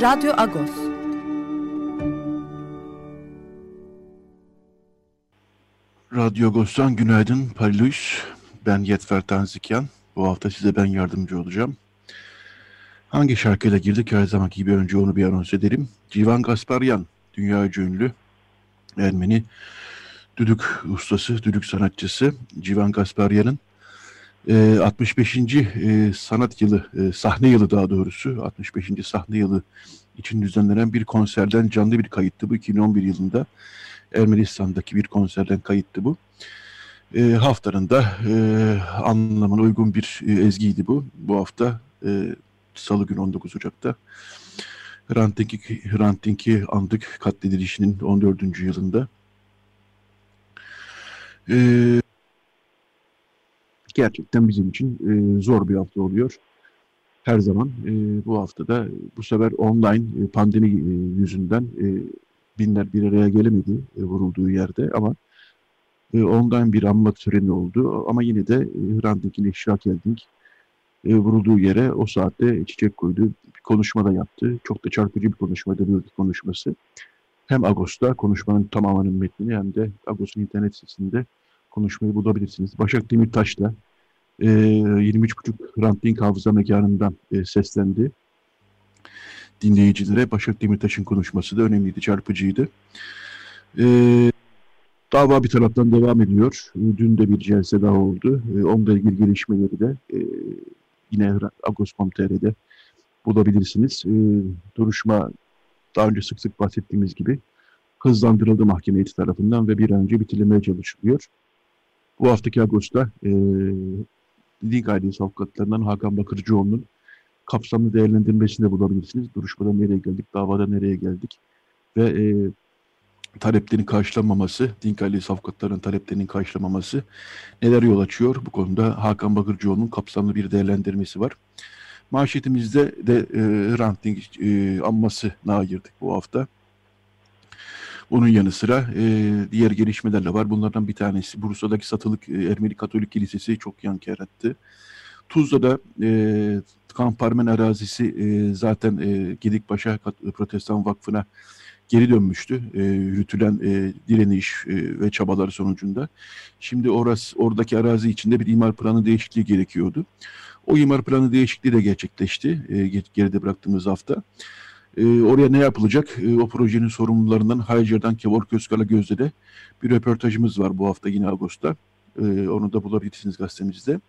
Radyo Agos. Radyo Agos'tan günaydın Parilus. Ben Yetfer Tanzikyan. Bu hafta size ben yardımcı olacağım. Hangi şarkıyla girdik her zamanki gibi önce onu bir anons edelim. Civan Gasparyan, dünya ünlü Ermeni düdük ustası, düdük sanatçısı Civan Gasparyan'ın 65. E, sanat yılı, e, sahne yılı daha doğrusu 65. sahne yılı için düzenlenen bir konserden canlı bir kayıttı bu 2011 yılında Ermenistan'daki bir konserden kayıttı bu. E, haftanın da e, anlamına uygun bir e, ezgiydi bu. Bu hafta e, Salı günü 19 Ocak'ta Hrant Dink'i andık katledilişinin 14. yılında. E, gerçekten bizim için e, zor bir hafta oluyor. Her zaman e, bu haftada bu sefer online e, pandemi e, yüzünden e, binler bir araya gelemedi e, vurulduğu yerde ama e, online bir anma töreni oldu. Ama yine de e, Hrant iştirak edildik. E, vurulduğu yere o saatte çiçek koydu. Bir konuşma da yaptı. Çok da çarpıcı bir konuşmaydı bir konuşması. Hem Agos'ta konuşmanın tamamının metnini hem de Agos'un internet sitesinde konuşmayı bulabilirsiniz. Başak Demirtaş da e, 23.5 Hrant Dink hafıza mekanından e, seslendi. Dinleyicilere Başak Demirtaş'ın konuşması da önemliydi, çarpıcıydı. E, dava bir taraftan devam ediyor. Dün de bir celse daha oldu. E, onunla ilgili gelişmeleri de e, yine Agos.com.tr'de bulabilirsiniz. E, duruşma daha önce sık sık bahsettiğimiz gibi hızlandırıldı mahkeme heyeti tarafından ve bir an önce bitirilmeye çalışılıyor. Bu haftaki Ağustos'ta e, Link ailesi avukatlarından Hakan Bakırcıoğlu'nun kapsamlı değerlendirmesini de bulabilirsiniz. Duruşmada nereye geldik, davada nereye geldik ve e, taleplerin karşılanmaması, Dink ailesi avukatlarının taleplerinin karşılanmaması neler yol açıyor? Bu konuda Hakan Bakırcıoğlu'nun kapsamlı bir değerlendirmesi var. Manşetimizde de e, Hrant Dink e, anmasına girdik bu hafta. Onun yanı sıra e, diğer gelişmelerle var. Bunlardan bir tanesi Bursa'daki satılık e, Ermeni Katolik Kilisesi çok yankı yarattı. Tuzla'da e, Kamparmen arazisi e, zaten e, Gedikpaşa Protestan Vakfı'na geri dönmüştü. E, yürütülen e, direniş e, ve çabalar sonucunda. Şimdi orası oradaki arazi içinde bir imar planı değişikliği gerekiyordu. O imar planı değişikliği de gerçekleşti e, geride bıraktığımız hafta. E, oraya ne yapılacak? E, o projenin sorumlularından Haycer'dan Kevor Közkal'a Gözde de bir röportajımız var bu hafta yine Ağustos'ta. E, onu da bulabilirsiniz gazetemizde.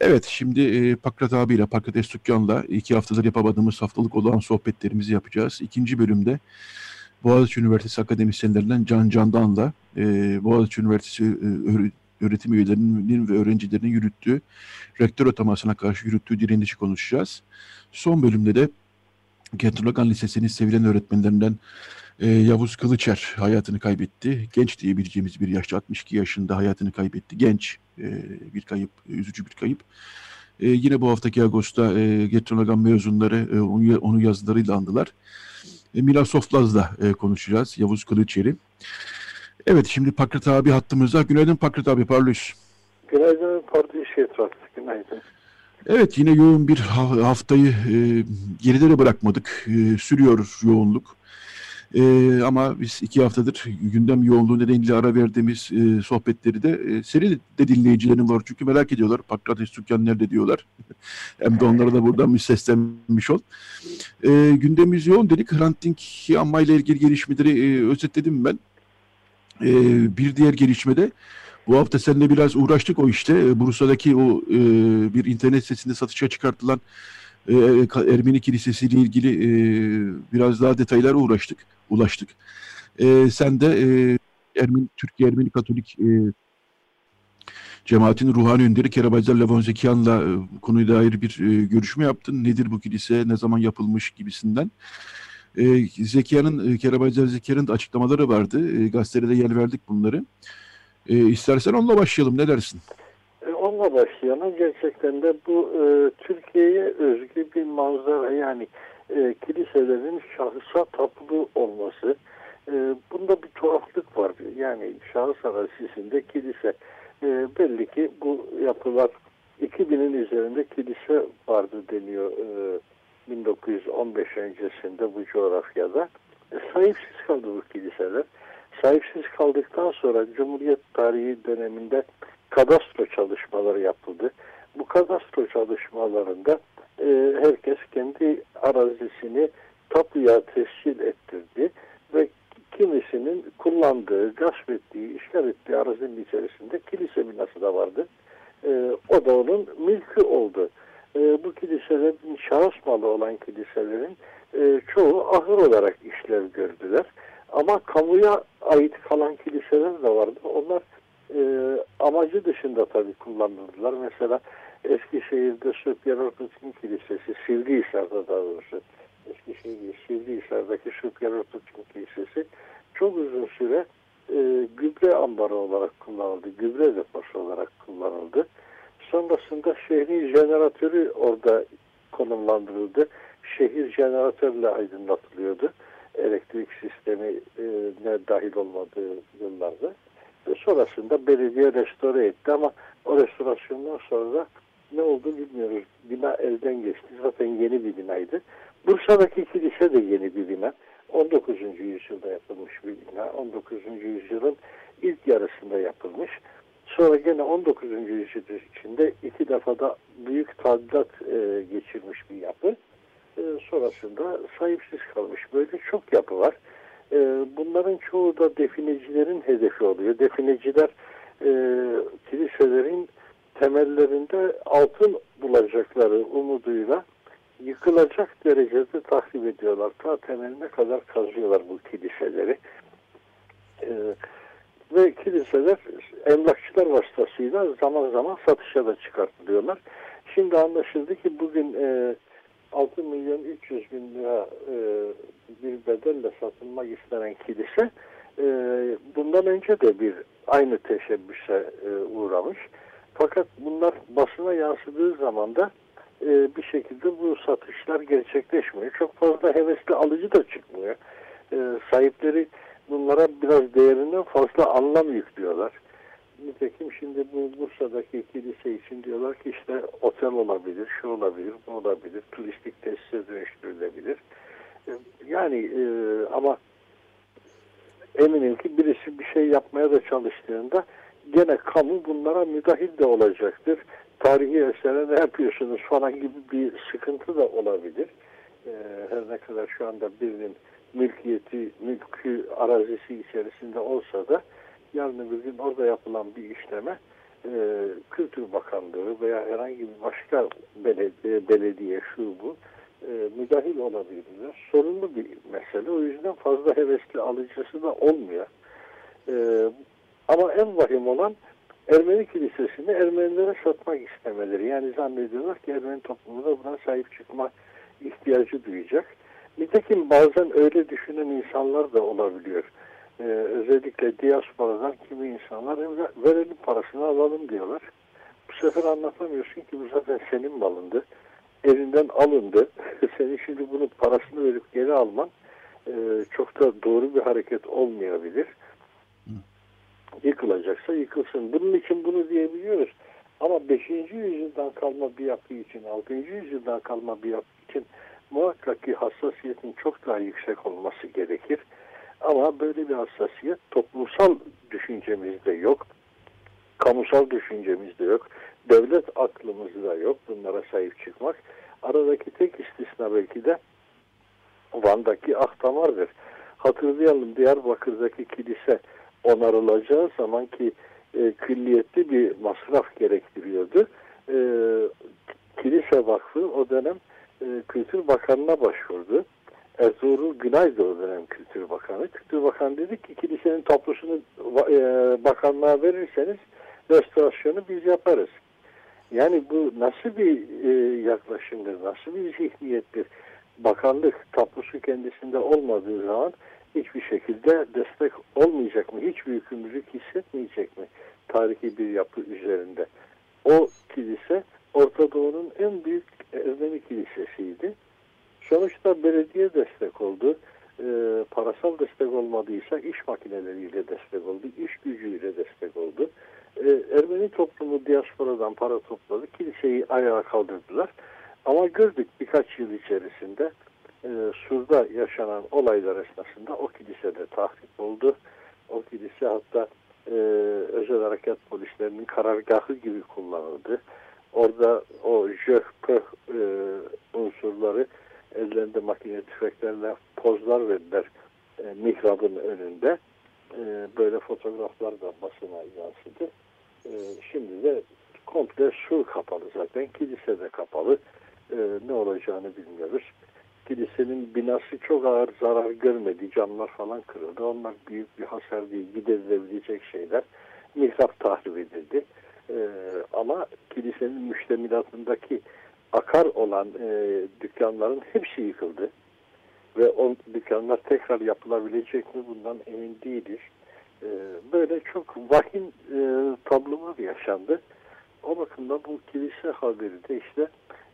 Evet şimdi e, Pakrat abiyle, Pakrat Estukyan'la iki haftadır yapamadığımız haftalık olan sohbetlerimizi yapacağız. İkinci bölümde Boğaziçi Üniversitesi akademisyenlerinden Can Candan'la e, Boğaziçi Üniversitesi e, öğretim üyelerinin ve öğrencilerinin yürüttüğü rektör atamasına karşı yürüttüğü direnişi konuşacağız. Son bölümde de Kentrogan Lisesi'nin sevilen öğretmenlerinden e, Yavuz Kılıçer hayatını kaybetti. Genç diyebileceğimiz bir yaşta 62 yaşında hayatını kaybetti. Genç e, bir kayıp, üzücü bir kayıp. E, yine bu haftaki Ağustos'ta e, Getronagan mezunları e, onu, onu yazılarıyla andılar. E, Mila Soflaz'la e, konuşacağız. Yavuz Kılıçer'i. Evet şimdi Pakrat abi hattımızda. Günaydın Pakrat abi parlıyız. Günaydın Parlıyız Şetrat. Günaydın. Evet yine yoğun bir haftayı e, gerilere bırakmadık. E, sürüyor yoğunluk. E, ama biz iki haftadır gündem yoğunluğu nedeniyle ara verdiğimiz e, sohbetleri de e, seri de dinleyicilerin var. Çünkü merak ediyorlar. Pakrates Tükkan nerede diyorlar. Hem de onlara da buradan bir seslenmiş ol. E, gündemimiz yoğun dedik. Hrant Dink anmayla ilgili gelişmeleri e, özetledim ben. E, bir diğer gelişmede bu hafta seninle biraz uğraştık o işte. E, Bursa'daki o e, bir internet sitesinde satışa çıkartılan e, Ermeni Kilisesi ile ilgili e, biraz daha detaylara uğraştık, ulaştık. E, sen de e, Ermeni, Türkiye Ermeni Katolik e, cemaatin ruhani önderi Kerabayzar Levon Zekiyan'la e, konuya dair bir e, görüşme yaptın. Nedir bu kilise, ne zaman yapılmış gibisinden. E, Zekiyan'ın, e, Kerabayzar Zekiyan'ın da açıklamaları vardı. E, gazetede yer verdik bunları. İstersen onunla başlayalım, ne dersin? E, onunla başlayalım. Gerçekten de bu e, Türkiye'ye özgü bir manzara yani e, kiliselerin şahısa tapulu olması. E, bunda bir tuhaflık var. Yani şahıs arazisinde kilise. E, belli ki bu yapılar 2000'in üzerinde kilise vardı deniyor e, 1915 öncesinde bu coğrafyada. E, sahipsiz kaldı bu kiliseler. Sahipsiz kaldıktan sonra Cumhuriyet tarihi döneminde kadastro çalışmaları yapıldı. Bu kadastro çalışmalarında e, herkes kendi arazisini tapuya tescil ettirdi ve kimisinin kullandığı, gasp ettiği, işgal ettiği arazinin içerisinde kilise binası da vardı. E, o da onun mülkü oldu. E, bu kiliselerin şahıs malı olan kiliselerin e, çoğu ahır olarak işlev gördüler. Ama kamuya ait kalan kiliseler de vardı. Onlar e, amacı dışında tabii kullanıldılar. Mesela Eskişehir'de Süpyer Ortodoks'un Kilisesi, Sivrihisar'da daha doğrusu Eskişehir Sivrihisar'daki Süpyer Ortodoks'un Kilisesi çok uzun süre e, gübre ambarı olarak kullanıldı. Gübre deposu olarak kullanıldı. Sonrasında şehrin jeneratörü orada konumlandırıldı. Şehir jeneratörle aydınlatılıyordu. Elektrik sistemi e, ne dahil olmadığı yıllarda. Ve sonrasında belediye restore etti ama o restorasyondan sonra ne oldu bilmiyoruz. Bina elden geçti. Zaten yeni bir binaydı. Bursa'daki kilise de yeni bir bina. 19. yüzyılda yapılmış bir bina. 19. yüzyılın ilk yarısında yapılmış. Sonra gene 19. yüzyıl içinde iki defada büyük tadilat e, geçirmiş bir yapı. E, sonrasında sahipsiz kalmış. Böyle çok yapı var. E, bunların çoğu da definecilerin hedefi oluyor. Defineciler e, kiliselerin temellerinde altın bulacakları umuduyla yıkılacak derecede tahrip ediyorlar. Ta temeline kadar kazıyorlar bu kiliseleri. Ve kiliseler emlakçılar vasıtasıyla zaman zaman satışa da çıkartılıyorlar. Şimdi anlaşıldı ki bugün e, 6 milyon 300 bin lira e, bir bedelle satılmak istenen kilise e, bundan önce de bir aynı teşebbüse e, uğramış. Fakat bunlar basına yansıdığı zaman da bir şekilde bu satışlar gerçekleşmiyor. Çok fazla hevesli alıcı da çıkmıyor. Sahipleri bunlara biraz değerinden fazla anlam yüklüyorlar. Nitekim şimdi bu Bursa'daki kilise için diyorlar ki işte otel olabilir, şu olabilir, bu olabilir, turistik tesise dönüştürülebilir. E, yani e, ama eminim ki birisi bir şey yapmaya da çalıştığında gene kamu bunlara müdahil de olacaktır. Tarihi esere ne yapıyorsunuz falan gibi bir sıkıntı da olabilir. Ee, her ne kadar şu anda birinin mülkiyeti, mülkü arazisi içerisinde olsa da yarın bir gün orada yapılan bir işleme e, Kültür Bakanlığı veya herhangi bir başka belediye, belediye şu bu e, müdahil olabilirler. Sorunlu bir mesele. O yüzden fazla hevesli alıcısı da olmuyor. E, ama en vahim olan Ermeni kilisesini Ermenilere satmak istemeleri. Yani zannediyorlar ki Ermeni toplumu da buna sahip çıkma ihtiyacı duyacak. Nitekim bazen öyle düşünen insanlar da olabiliyor. Ee, özellikle diasporadan kimi insanlar verelim parasını alalım diyorlar. Bu sefer anlatamıyorsun ki bu zaten senin malındı. Elinden alındı. Senin şimdi bunun parasını verip geri alman e, çok da doğru bir hareket olmayabilir yıkılacaksa yıkılsın. Bunun için bunu diyebiliyoruz. Ama 5. yüzyıldan kalma bir yapı için, 6. yüzyıldan kalma bir yapı için muhakkak ki hassasiyetin çok daha yüksek olması gerekir. Ama böyle bir hassasiyet toplumsal düşüncemizde yok. Kamusal düşüncemizde yok. Devlet aklımızda yok bunlara sahip çıkmak. Aradaki tek istisna belki de Van'daki Ahtamar'dır. Hatırlayalım Diyarbakır'daki kilise onarılacağı zaman ki e, külliyetli bir masraf gerektiriyordu. E, Kilise Vakfı o dönem e, Kültür Bakanı'na başvurdu. Ertuğrul Günay da o dönem Kültür Bakanı. Kültür Bakanı dedi ki kilisenin tablosunu e, bakanlığa verirseniz restorasyonu biz yaparız. Yani bu nasıl bir e, yaklaşımdır, nasıl bir zihniyettir? Bakanlık tapusu kendisinde olmadığı zaman hiçbir şekilde destek olmayacak mı? Hiçbir yükümlülük hissetmeyecek mi? Tarihi bir yapı üzerinde. O kilise Orta Doğu'nun en büyük Ermeni kilisesiydi. Sonuçta belediye destek oldu. E, parasal destek olmadıysa iş makineleriyle destek oldu, iş gücüyle destek oldu. E, Ermeni toplumu diasporadan para topladı, kiliseyi ayağa kaldırdılar. Ama gördük birkaç yıl içerisinde e, Sur'da yaşanan olaylar esnasında o kilise de tahrip oldu. O kilise hatta e, özel harekat polislerinin karargahı gibi kullanıldı. Orada o jöh pöh e, unsurları ellerinde makine tüfeklerle pozlar verdiler e, mihrabın önünde. E, böyle fotoğraflar da basına yansıdı. E, şimdi de komple sur kapalı zaten. Kilise de kapalı. E, ne olacağını bilmiyoruz. Kilisenin binası çok ağır zarar görmedi. Camlar falan kırıldı. Onlar büyük bir hasar değil. Giderilebilecek şeyler. Mihrap tahrip edildi. E, ama kilisenin müştemilatındaki akar olan e, dükkanların hepsi yıkıldı. Ve o dükkanlar tekrar yapılabilecek mi bundan emin değiliz. E, böyle çok vahim e, tablolar yaşandı. O bakımdan bu kilise haberi de işte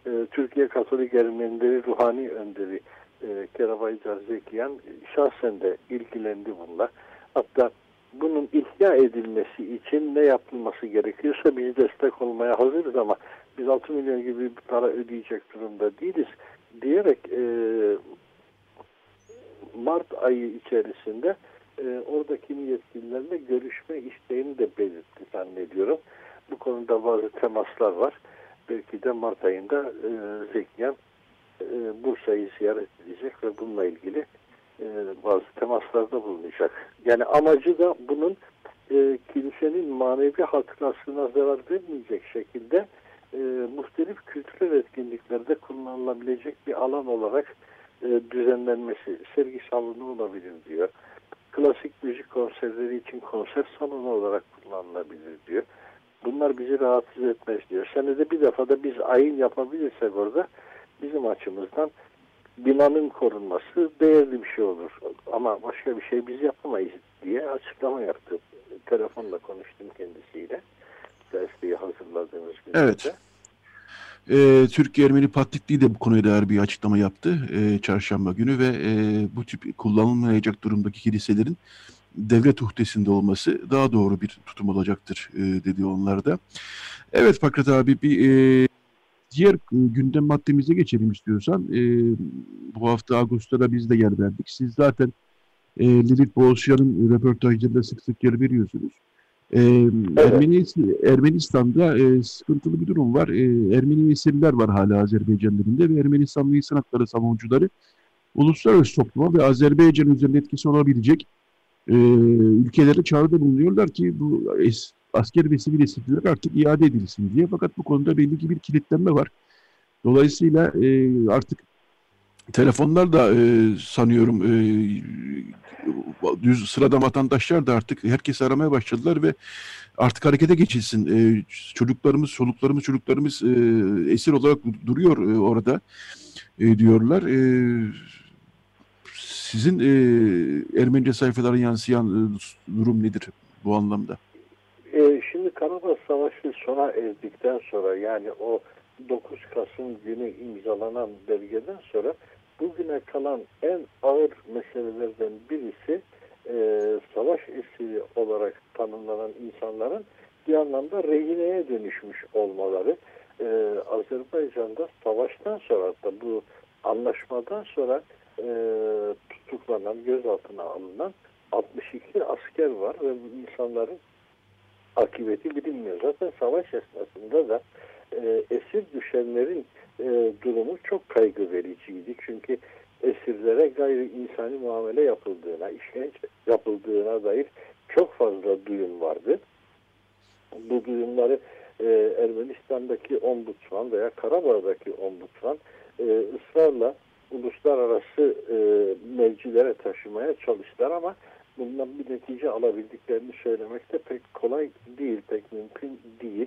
e, Türkiye Katolik Ermenileri Ruhani Önderi e, Kerabay Zekiyan şahsen de ilgilendi bununla. Hatta bunun ihya edilmesi için ne yapılması gerekiyorsa biz destek olmaya hazırız ama biz 6 milyon gibi bir para ödeyecek durumda değiliz diyerek e, Mart ayı içerisinde e, oradaki yetkililerle görüşme isteğini de belirtti zannediyorum. Bu konuda bazı temaslar var. Belki de Mart ayında e, Zekyan e, Bursa'yı ziyaret edecek ve bununla ilgili e, bazı temaslarda bulunacak. Yani amacı da bunun e, kilisenin manevi hatırasına zarar vermeyecek şekilde e, muhtelif kültürel etkinliklerde kullanılabilecek bir alan olarak e, düzenlenmesi, sergi salonu olabilir diyor. Klasik müzik konserleri için konser salonu olarak kullanılabilir diyor. Bunlar bizi rahatsız etmez diyor. Senede bir defa da biz ayın yapabilirsek orada bizim açımızdan binanın korunması değerli bir şey olur. Ama başka bir şey biz yapamayız diye açıklama yaptı. Telefonla konuştum kendisiyle. Gazeteyi hazırladığımız günde. Evet. Ee, Türkiye Ermeni Patrikliği de bu konuya dair bir açıklama yaptı e, çarşamba günü ve e, bu tip kullanılmayacak durumdaki kiliselerin devlet uhdesinde olması daha doğru bir tutum olacaktır e, dedi onlar da. Evet Fakret abi bir e, diğer gündem maddemize geçelim istiyorsan. E, bu hafta Ağustos'ta biz de yer verdik. Siz zaten e, Lilith Boğaziçi'nin röportajlarında sık sık yer veriyorsunuz. E, evet. Ermeni, Ermenistan'da e, sıkıntılı bir durum var. E, Ermeni esirler var hala Azerbaycan'larında ve Ermenistan Milli Sanatları savunucuları uluslararası topluma ve Azerbaycan üzerinde etkisi olabilecek e, ülkelere çağrıda bulunuyorlar ki bu es, asker ve sivil esirler artık iade edilsin diye. Fakat bu konuda belli ki bir kilitlenme var. Dolayısıyla e, artık telefonlar da e, sanıyorum e, düz sıradan vatandaşlar da artık herkes aramaya başladılar ve artık harekete geçilsin. E, çocuklarımız, çoluklarımız, çocuklarımız e, esir olarak duruyor e, orada e, diyorlar. E, sizin e, Ermenice sayfalara yansıyan e, durum nedir bu anlamda? Karabağ Savaşı sona erdikten sonra yani o 9 Kasım günü imzalanan belgeden sonra bugüne kalan en ağır meselelerden birisi e, savaş esiri olarak tanımlanan insanların bir anlamda rehineye dönüşmüş olmaları. E, Azerbaycan'da savaştan sonra da bu anlaşmadan sonra e, tutuklanan, gözaltına alınan 62 asker var ve bu insanların akıbeti bilinmiyor. Zaten savaş esnasında da e, esir düşenlerin e, durumu çok kaygı vericiydi. Çünkü esirlere gayri insani muamele yapıldığına, işkence yapıldığına dair çok fazla duyum vardı. Bu duyumları e, Ermenistan'daki ombudsman veya Karabağ'daki ombudsman e, ısrarla uluslararası e, mevcilere taşımaya çalıştılar ama bundan bir netice alabildiklerini söylemek de pek kolay değil, pek mümkün değil.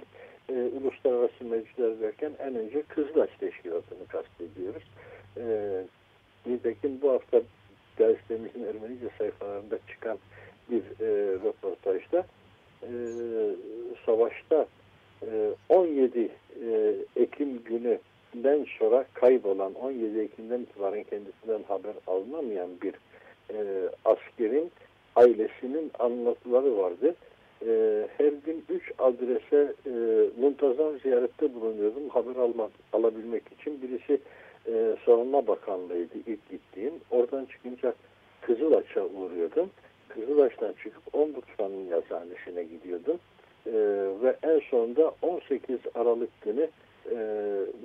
E, uluslararası meclisler derken en önce Kızılaç Teşkilatı'nı kastediyoruz. E, nitekim bu hafta gazetemizin Ermenice sayfalarında çıkan bir e, röportajda e, savaşta e, 17 e, Ekim gününden sonra kaybolan 17 Ekim'den itibaren kendisinden haber alınamayan bir e, askerin ailesinin anlatıları vardı. E, her gün 3 adrese e, muntazam ziyarette bulunuyordum haber almak, alabilmek için. Birisi e, Savunma Bakanlığı'ydı ilk gittiğim. Oradan çıkınca Kızılaç'a uğruyordum. Kızılaç'tan çıkıp Ombudsman'ın yazıhanesine gidiyordum. E, ve en sonunda 18 Aralık günü e,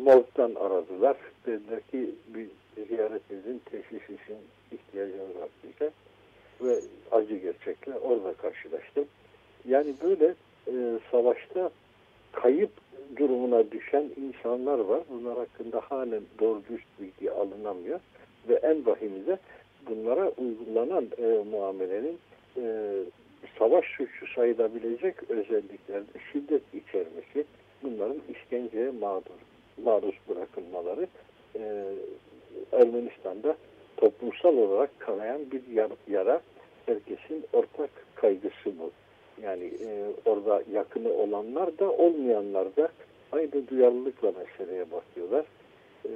Morg'dan aradılar. Dediler ki bir ziyaretinizin teşhis için ihtiyacınız var bize. Ve acı gerçekle orada karşılaştım. Yani böyle e, savaşta kayıp durumuna düşen insanlar var. Bunlar hakkında halen doğru düz bilgi alınamıyor. Ve en vahimi de bunlara uygulanan e, muamelenin e, savaş suçu sayılabilecek özelliklerde şiddet içermesi, bunların işkenceye mağdur, maruz bırakılmaları e, Ermenistan'da toplumsal olarak kanayan bir yara, herkesin ortak kaygısı bu. Yani e, orada yakını olanlar da olmayanlar da aynı duyarlılıkla meseleye bakıyorlar. E,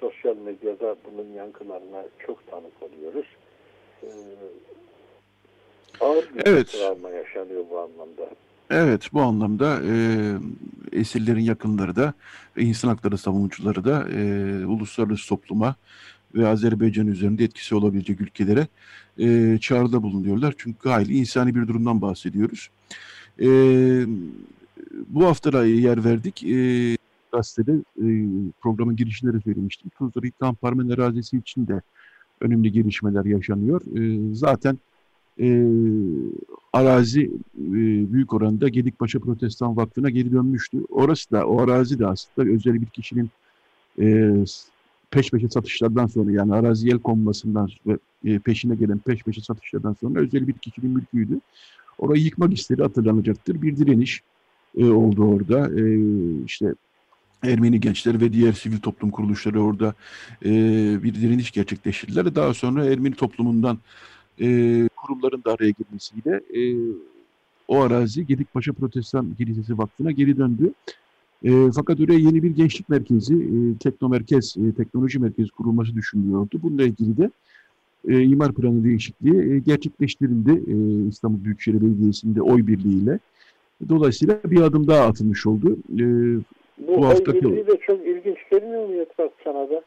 sosyal medyada bunun yankılarına çok tanık oluyoruz. E, ağır bir evet. travma yaşanıyor bu anlamda. Evet bu anlamda e, esirlerin yakınları da insan hakları savunucuları da e, uluslararası topluma ve Azerbaycan üzerinde etkisi olabilecek ülkelere e, çağrıda bulunuyorlar. Çünkü gayri insani bir durumdan bahsediyoruz. E, bu hafta yer verdik. E, gazetede e, programın girişinde de söylemiştim. Tuzla İkram Parmen arazisi için de önemli gelişmeler yaşanıyor. E, zaten e, arazi e, büyük oranda Gedikpaşa Protestan Vakfı'na geri dönmüştü. Orası da, o arazi de aslında özel bir kişinin e, peş peşe satışlardan sonra yani arazi el konmasından ve e, peşine gelen peş peşe satışlardan sonra özel bir kişinin mülküydü. Orayı yıkmak istedi hatırlanacaktır. Bir direniş e, oldu orada. E, işte Ermeni gençleri ve diğer sivil toplum kuruluşları orada e, bir direniş gerçekleştirdiler. Daha sonra Ermeni toplumundan e, kurumların da araya girmesiyle e, o arazi Gedikpaşa Protestan Kilisesi Vakfı'na geri döndü. E, fakat oraya yeni bir gençlik merkezi, e, teknomerkez, e, teknoloji merkezi kurulması düşünülüyordu. Bununla ilgili de e, imar planı değişikliği e, gerçekleştirildi e, İstanbul Büyükşehir Belediyesi'nde oy birliğiyle. Dolayısıyla bir adım daha atılmış oldu. E, bu, bu hafta de çok ilginç gelmiyor mu Yetrat sana da?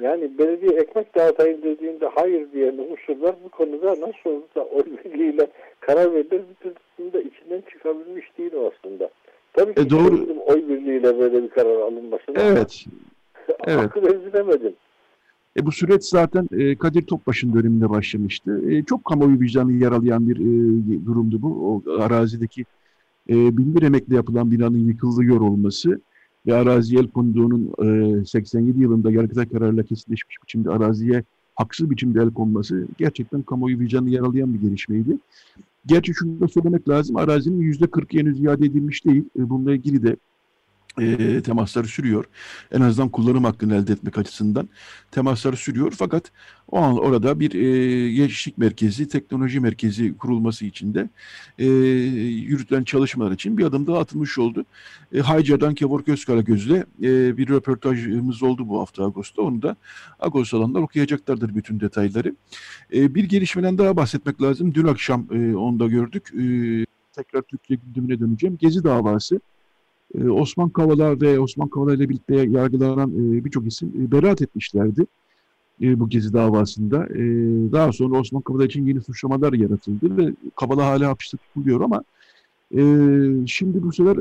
Yani belediye ekmek dağıtayım dediğinde hayır diyen unsurlar bu konuda nasıl oldu da oy birliğiyle karar verilir bir türlü içinden çıkabilmiş değil aslında. Tabii ki e doğru. oy birliğiyle böyle bir karar alınmasına. Evet. evet. Akıl. E bu süreç zaten e, Kadir Topbaş'ın döneminde başlamıştı. E, çok kamuoyu vicdanı yaralayan bir e, durumdu bu. O arazideki e, binbir emekle yapılan binanın yıkılıyor olması ve arazi el konduğunun e, 87 yılında yargıtay kararıyla kesinleşmiş biçimde araziye haksız biçimde el konması gerçekten kamuoyu vicdanı yaralayan bir gelişmeydi. Gerçi şunu da söylemek lazım, arazinin yüzde 40 henüz iade edilmiş değil. E, bununla ilgili de e, temasları sürüyor. En azından kullanım hakkını elde etmek açısından temasları sürüyor. Fakat o an orada bir e, gençlik merkezi, teknoloji merkezi kurulması için de e, yürütülen çalışmalar için bir adım daha atılmış oldu. E, Haycar'dan Kevork Özkaragöz'le e, bir röportajımız oldu bu hafta Ağustos'ta. Onu da Ağustos alanlar okuyacaklardır bütün detayları. E, bir gelişmeden daha bahsetmek lazım. Dün akşam e, onu da gördük. E, tekrar Türkiye gündemine döneceğim. Gezi davası. Ee, Osman Kavala ve Osman Kavala ile birlikte yargılanan e, birçok isim e, beraat etmişlerdi e, bu gezi davasında. Daha sonra Osman Kavala için yeni suçlamalar yaratıldı ve Kavala hala hapiste tutuluyor ama şimdi bu sefer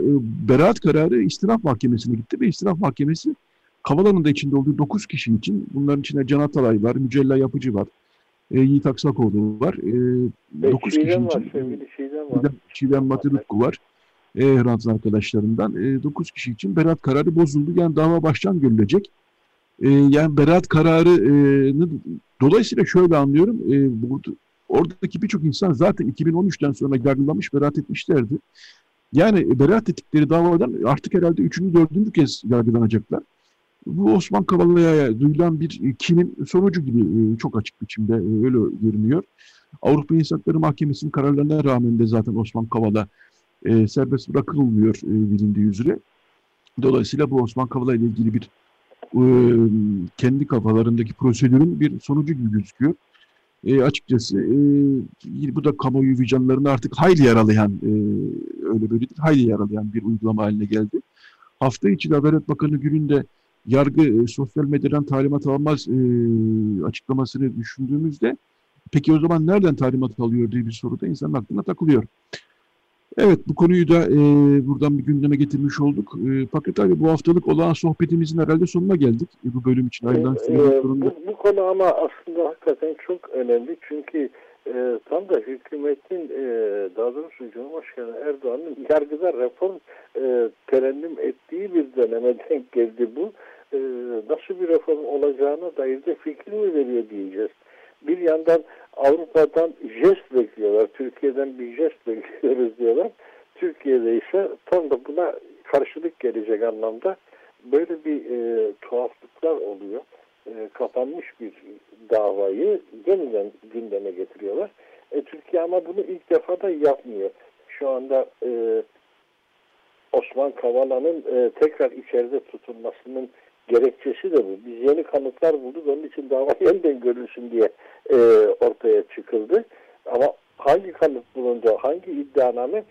beraat kararı istinaf mahkemesine gitti ve istinaf mahkemesi Kavala'nın da içinde olduğu 9 kişi için bunların içinde Can Atalay var, Mücella Yapıcı var, Yiğit Aksakoğlu var. 9 kişi için var. Çiğdem Matırutku var e, Hrant arkadaşlarından. E, 9 kişi için beraat kararı bozuldu. Yani dava baştan görülecek. E, yani beraat kararı e, dolayısıyla şöyle anlıyorum. E, burada oradaki birçok insan zaten 2013'ten sonra yargılanmış, beraat etmişlerdi. Yani beraat ettikleri davadan artık herhalde üçüncü, dördüncü kez yargılanacaklar. Bu Osman Kavala'ya duyulan bir kinin sonucu gibi e, çok açık biçimde e, öyle görünüyor. Avrupa İnsan Hakları Mahkemesi'nin kararlarına rağmen de zaten Osman Kavala e, serbest bırakılmıyor e, bilindiği üzere. Dolayısıyla bu Osman Kavala ile ilgili bir e, kendi kafalarındaki prosedürün bir sonucu gibi gözüküyor. E, açıkçası e, bu da kamuoyu vicdanlarını artık hayli yaralayan, e, öyle böyle değil, hayli yaralayan bir uygulama haline geldi. Hafta içi Adalet Bakanı Gül'ün de yargı e, sosyal medyadan talimat almaz e, açıklamasını düşündüğümüzde peki o zaman nereden talimat alıyor diye bir soru da insanın aklına takılıyor. Evet bu konuyu da e, buradan bir gündeme getirmiş olduk. E, Paket abi bu haftalık olan sohbetimizin herhalde sonuna geldik. E, bu bölüm için ayrılan e, e, bu, bu konu ama aslında hakikaten çok önemli. Çünkü e, tam da hükümetin e, daha doğrusu Cumhurbaşkanı Erdoğan'ın yargıda reform e, terennüm ettiği bir döneme denk geldi bu. E, nasıl bir reform olacağına dair de fikir mi veriyor diyeceğiz. Bir yandan Avrupa'dan jest bekliyorlar. Türkiye'den bir jest bekliyoruz diyorlar. Türkiye'de ise tam da buna karşılık gelecek anlamda böyle bir e, tuhaflıklar oluyor. E, kapanmış bir davayı yeniden gündeme getiriyorlar. E, Türkiye ama bunu ilk defa da yapmıyor. Şu anda e, Osman Kavala'nın e, tekrar içeride tutulmasının gerekçesi de bu. Biz yeni kanıtlar bulduk. Onun için dava yeniden görülsün diye e, ortaya çıkıldı. Ama hangi kanıt bulundu, hangi iddianame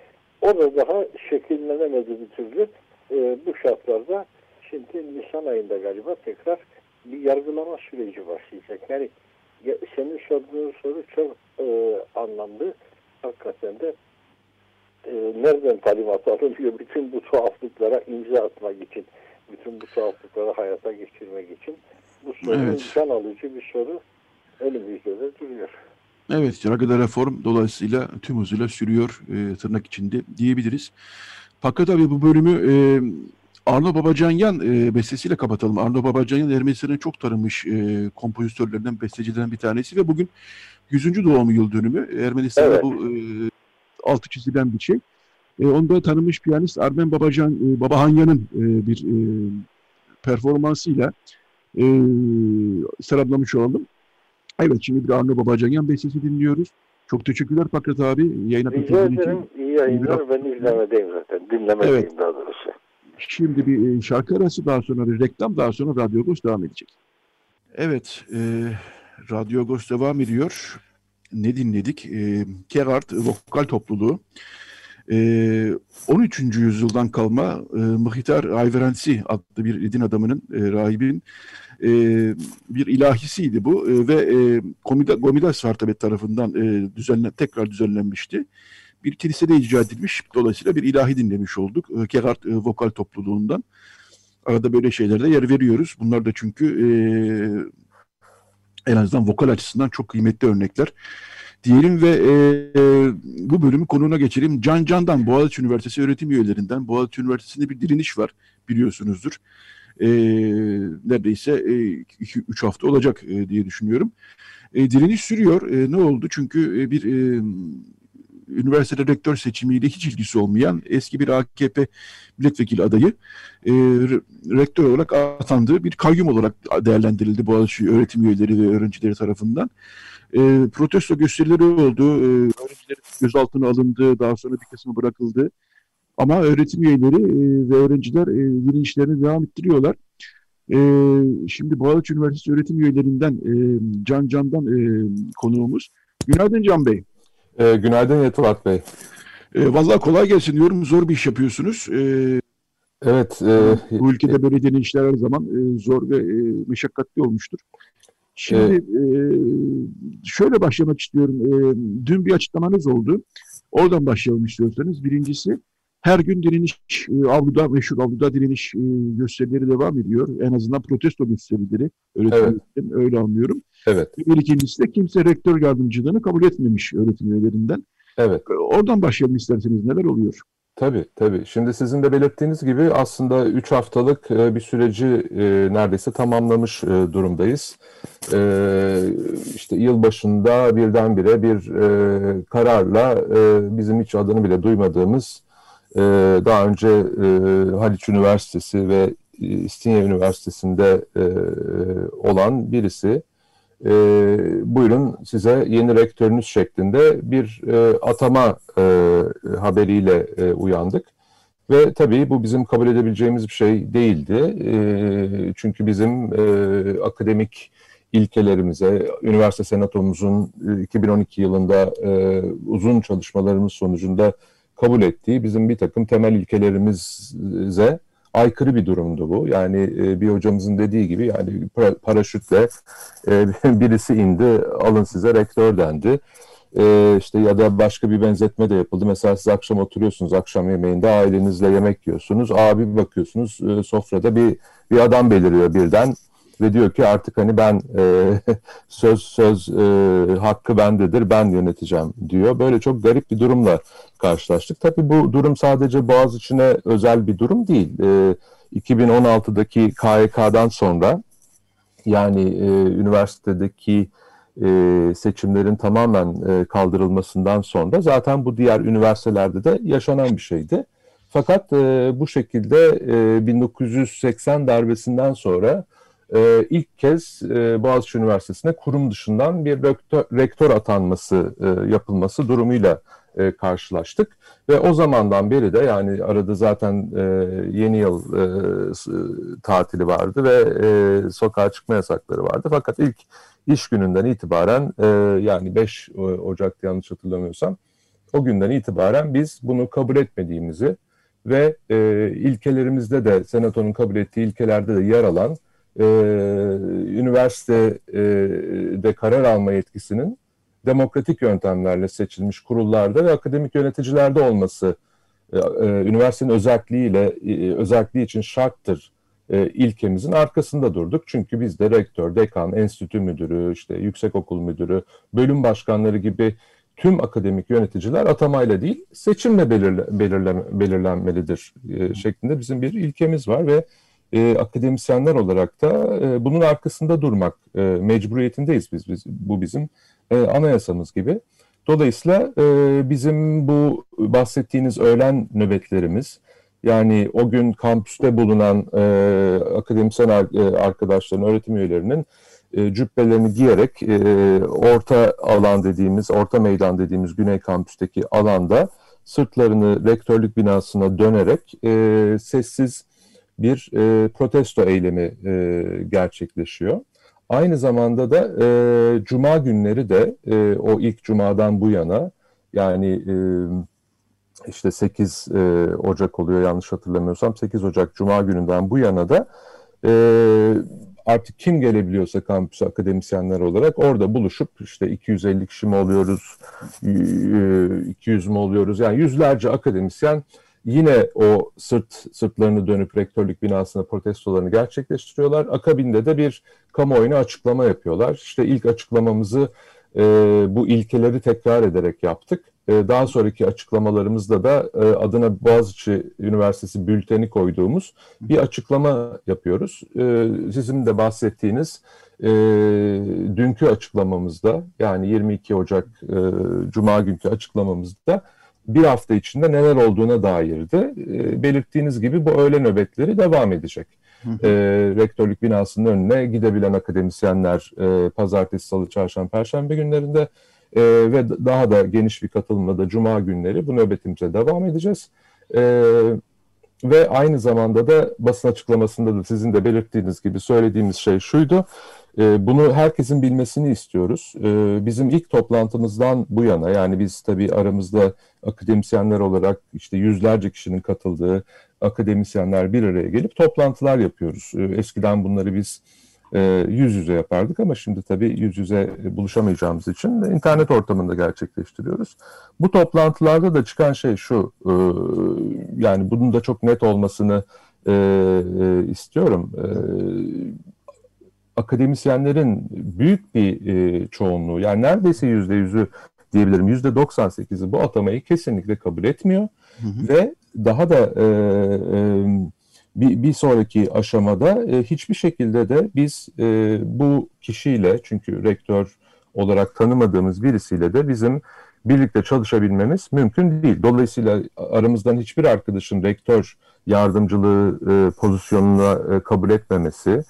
o da daha şekillenemedi bir türlü. E, bu şartlarda şimdi Nisan ayında galiba tekrar bir yargılama süreci başlayacak. Yani senin sorduğun soru çok e, anlamlı. Hakikaten de e, nereden talimat alınıyor bütün bu tuhaflıklara imza atmak için bütün bu tuhaflıkları hayata geçirmek için bu soru evet. can alıcı bir soru elimizde de duruyor. Evet, yargıda reform dolayısıyla tüm hızıyla sürüyor e, tırnak içinde diyebiliriz. Fakat abi bu bölümü e, Arno Babacanyan e, bestesiyle kapatalım. Arno Babacanyan Ermenistan'ın çok tanınmış e, kompozitörlerinden, bestecilerinden bir tanesi ve bugün 100. doğum yıl dönümü. Ermenistan'da evet. bu e, altı çizilen bir şey. E, onda tanınmış piyanist Armen Babacan, e, Babahanyan'ın e, bir e, performansıyla e, seraplamış olalım. Evet şimdi bir Arno Babacanyan bestesi dinliyoruz. Çok teşekkürler Pakrat abi. Yayına Rica ederim. İyi yayınlar. Ben izlemedeyim zaten. Dinlemedeyim evet. daha doğrusu. Şimdi bir e, şarkı arası daha sonra bir reklam daha sonra Radyo Agos devam edecek. Evet. E, Radyo Agos devam ediyor. Ne dinledik? E, Gerard Vokal Topluluğu. 13. Ee, yüzyıldan kalma e, Mıhitar Ayverensi adlı bir din adamının, e, rahibin e, bir ilahisiydi bu e, ve e, Gomidas Vartabet tarafından e, düzenlen, tekrar düzenlenmişti. Bir kilisede icra edilmiş, dolayısıyla bir ilahi dinlemiş olduk. E, Gerard e, vokal topluluğundan. Arada böyle şeylerde yer veriyoruz. Bunlar da çünkü e, en azından vokal açısından çok kıymetli örnekler diyelim ve e, bu bölümü konuğuna geçelim. Can Can'dan Boğaziçi Üniversitesi öğretim üyelerinden. Boğaziçi Üniversitesi'nde bir direniş var biliyorsunuzdur. E, neredeyse 2-3 e, hafta olacak e, diye düşünüyorum. E, direniş sürüyor. E, ne oldu? Çünkü e, bir e, üniversitede rektör seçimiyle hiç ilgisi olmayan eski bir AKP milletvekili adayı e, rektör olarak atandığı bir kayyum olarak değerlendirildi Boğaziçi öğretim üyeleri ve öğrencileri tarafından e, protesto gösterileri oldu. E, öğrencilerin gözaltına alındı, daha sonra bir kısmı bırakıldı. Ama öğretim üyeleri e, ve öğrenciler e, direnişlerini devam ettiriyorlar. E, şimdi Boğaziçi Üniversitesi öğretim üyelerinden e, Can Can'dan e, konuğumuz. Günaydın Can Bey. E, günaydın Yetvat Bey. E, vallahi kolay gelsin diyorum. Zor bir iş yapıyorsunuz. E, evet. E, bu ülkede böyle direnişler her zaman e, zor ve e, meşakkatli olmuştur. Şimdi e, şöyle başlamak istiyorum. E, dün bir açıklamanız oldu. Oradan başlayalım istiyorsanız. Birincisi her gün direniş e, avluda, meşhur avluda direniş e, gösterileri devam ediyor. En azından protesto gösterileri. Öyle, evet. öyle anlıyorum. Evet. Bir ikincisi de kimse rektör yardımcılığını kabul etmemiş öğretim üyelerinden. Evet. Oradan başlayalım isterseniz. Neler oluyor? Tabii tabii. Şimdi sizin de belirttiğiniz gibi aslında 3 haftalık e, bir süreci e, neredeyse tamamlamış e, durumdayız. İşte yıl başında birdenbire bir kararla bizim hiç adını bile duymadığımız daha önce Haliç Üniversitesi ve İstinye Üniversitesi'nde olan birisi e, buyurun size yeni rektörünüz şeklinde bir e, atama e, haberiyle e, uyandık. Ve tabii bu bizim kabul edebileceğimiz bir şey değildi. E, çünkü bizim e, akademik ilkelerimize, üniversite senatomuzun 2012 yılında e, uzun çalışmalarımız sonucunda kabul ettiği bizim bir takım temel ilkelerimize aykırı bir durumdu bu. Yani e, bir hocamızın dediği gibi yani paraşütle e, birisi indi, alın size rektör dendi. E, işte ya da başka bir benzetme de yapıldı. Mesela siz akşam oturuyorsunuz, akşam yemeğinde ailenizle yemek yiyorsunuz. Abi bakıyorsunuz e, sofrada bir bir adam beliriyor birden ve diyor ki artık hani ben e, söz söz e, hakkı bendedir ben yöneteceğim diyor. Böyle çok garip bir durumla karşılaştık. Tabii bu durum sadece Boğaziçi'ne özel bir durum değil. E, 2016'daki KYK'dan sonra yani e, üniversitedeki e, seçimlerin tamamen e, kaldırılmasından sonra zaten bu diğer üniversitelerde de yaşanan bir şeydi. Fakat e, bu şekilde e, 1980 darbesinden sonra e, ilk kez e, Boğaziçi Üniversitesi'ne kurum dışından bir rektör, rektör atanması e, yapılması durumuyla e, karşılaştık. Ve o zamandan beri de yani arada zaten e, yeni yıl e, tatili vardı ve e, sokağa çıkma yasakları vardı. Fakat ilk iş gününden itibaren e, yani 5 Ocak'ta yanlış hatırlamıyorsam o günden itibaren biz bunu kabul etmediğimizi ve e, ilkelerimizde de senatonun kabul ettiği ilkelerde de yer alan e, üniversitede karar alma yetkisinin demokratik yöntemlerle seçilmiş kurullarda ve akademik yöneticilerde olması e, e, üniversitenin özelliğiyle e, özelliği için şarttır e, ilkemizin arkasında durduk. Çünkü biz de rektör, dekan, enstitü müdürü, işte yüksekokul müdürü, bölüm başkanları gibi tüm akademik yöneticiler atamayla değil seçimle belirle, belirlen, belirlenmelidir e, şeklinde bizim bir ilkemiz var ve e, akademisyenler olarak da e, bunun arkasında durmak e, mecburiyetindeyiz biz, biz bu bizim e, anayasamız gibi. Dolayısıyla e, bizim bu bahsettiğiniz öğlen nöbetlerimiz yani o gün kampüste bulunan e, akademisyen e, arkadaşların, öğretim üyelerinin e, cübbelerini giyerek e, orta alan dediğimiz, orta meydan dediğimiz Güney Kampüs'teki alanda sırtlarını rektörlük binasına dönerek e, sessiz bir e, protesto eylemi e, gerçekleşiyor. Aynı zamanda da e, cuma günleri de e, o ilk cumadan bu yana yani e, işte 8 e, Ocak oluyor yanlış hatırlamıyorsam 8 Ocak cuma gününden bu yana da e, artık kim gelebiliyorsa kampüse akademisyenler olarak orada buluşup işte 250 kişi mi oluyoruz, 200 mü oluyoruz yani yüzlerce akademisyen yine o sırt sırtlarını dönüp rektörlük binasına protestolarını gerçekleştiriyorlar. Akabinde de bir kamuoyuna açıklama yapıyorlar. İşte ilk açıklamamızı e, bu ilkeleri tekrar ederek yaptık. E, daha sonraki açıklamalarımızda da e, adına Boğaziçi Üniversitesi bülteni koyduğumuz bir açıklama yapıyoruz. E, sizin de bahsettiğiniz e, dünkü açıklamamızda yani 22 Ocak e, Cuma günkü açıklamamızda bir hafta içinde neler olduğuna dairdi. E, belirttiğiniz gibi bu öğle nöbetleri devam edecek. E, rektörlük binasının önüne gidebilen akademisyenler e, pazartesi, salı, çarşamba, perşembe günlerinde e, ve daha da geniş bir katılımla da cuma günleri bu nöbetimize devam edeceğiz. E, ve aynı zamanda da basın açıklamasında da sizin de belirttiğiniz gibi söylediğimiz şey şuydu. E, bunu herkesin bilmesini istiyoruz. E, bizim ilk toplantımızdan bu yana yani biz tabii aramızda akademisyenler olarak işte yüzlerce kişinin katıldığı akademisyenler bir araya gelip toplantılar yapıyoruz. E, eskiden bunları biz e, yüz yüze yapardık ama şimdi tabii yüz yüze buluşamayacağımız için internet ortamında gerçekleştiriyoruz. Bu toplantılarda da çıkan şey şu, e, yani bunun da çok net olmasını e, e, istiyorum. E, akademisyenlerin büyük bir e, çoğunluğu, yani neredeyse yüzde yüzü diyebilirim, yüzde 98'i bu atamayı kesinlikle kabul etmiyor. Hı hı. Ve daha da e, e, bir, bir sonraki aşamada e, hiçbir şekilde de biz e, bu kişiyle çünkü rektör olarak tanımadığımız birisiyle de bizim birlikte çalışabilmemiz mümkün değil. Dolayısıyla aramızdan hiçbir arkadaşın rektör yardımcılığı e, pozisyonuna e, kabul etmemesi,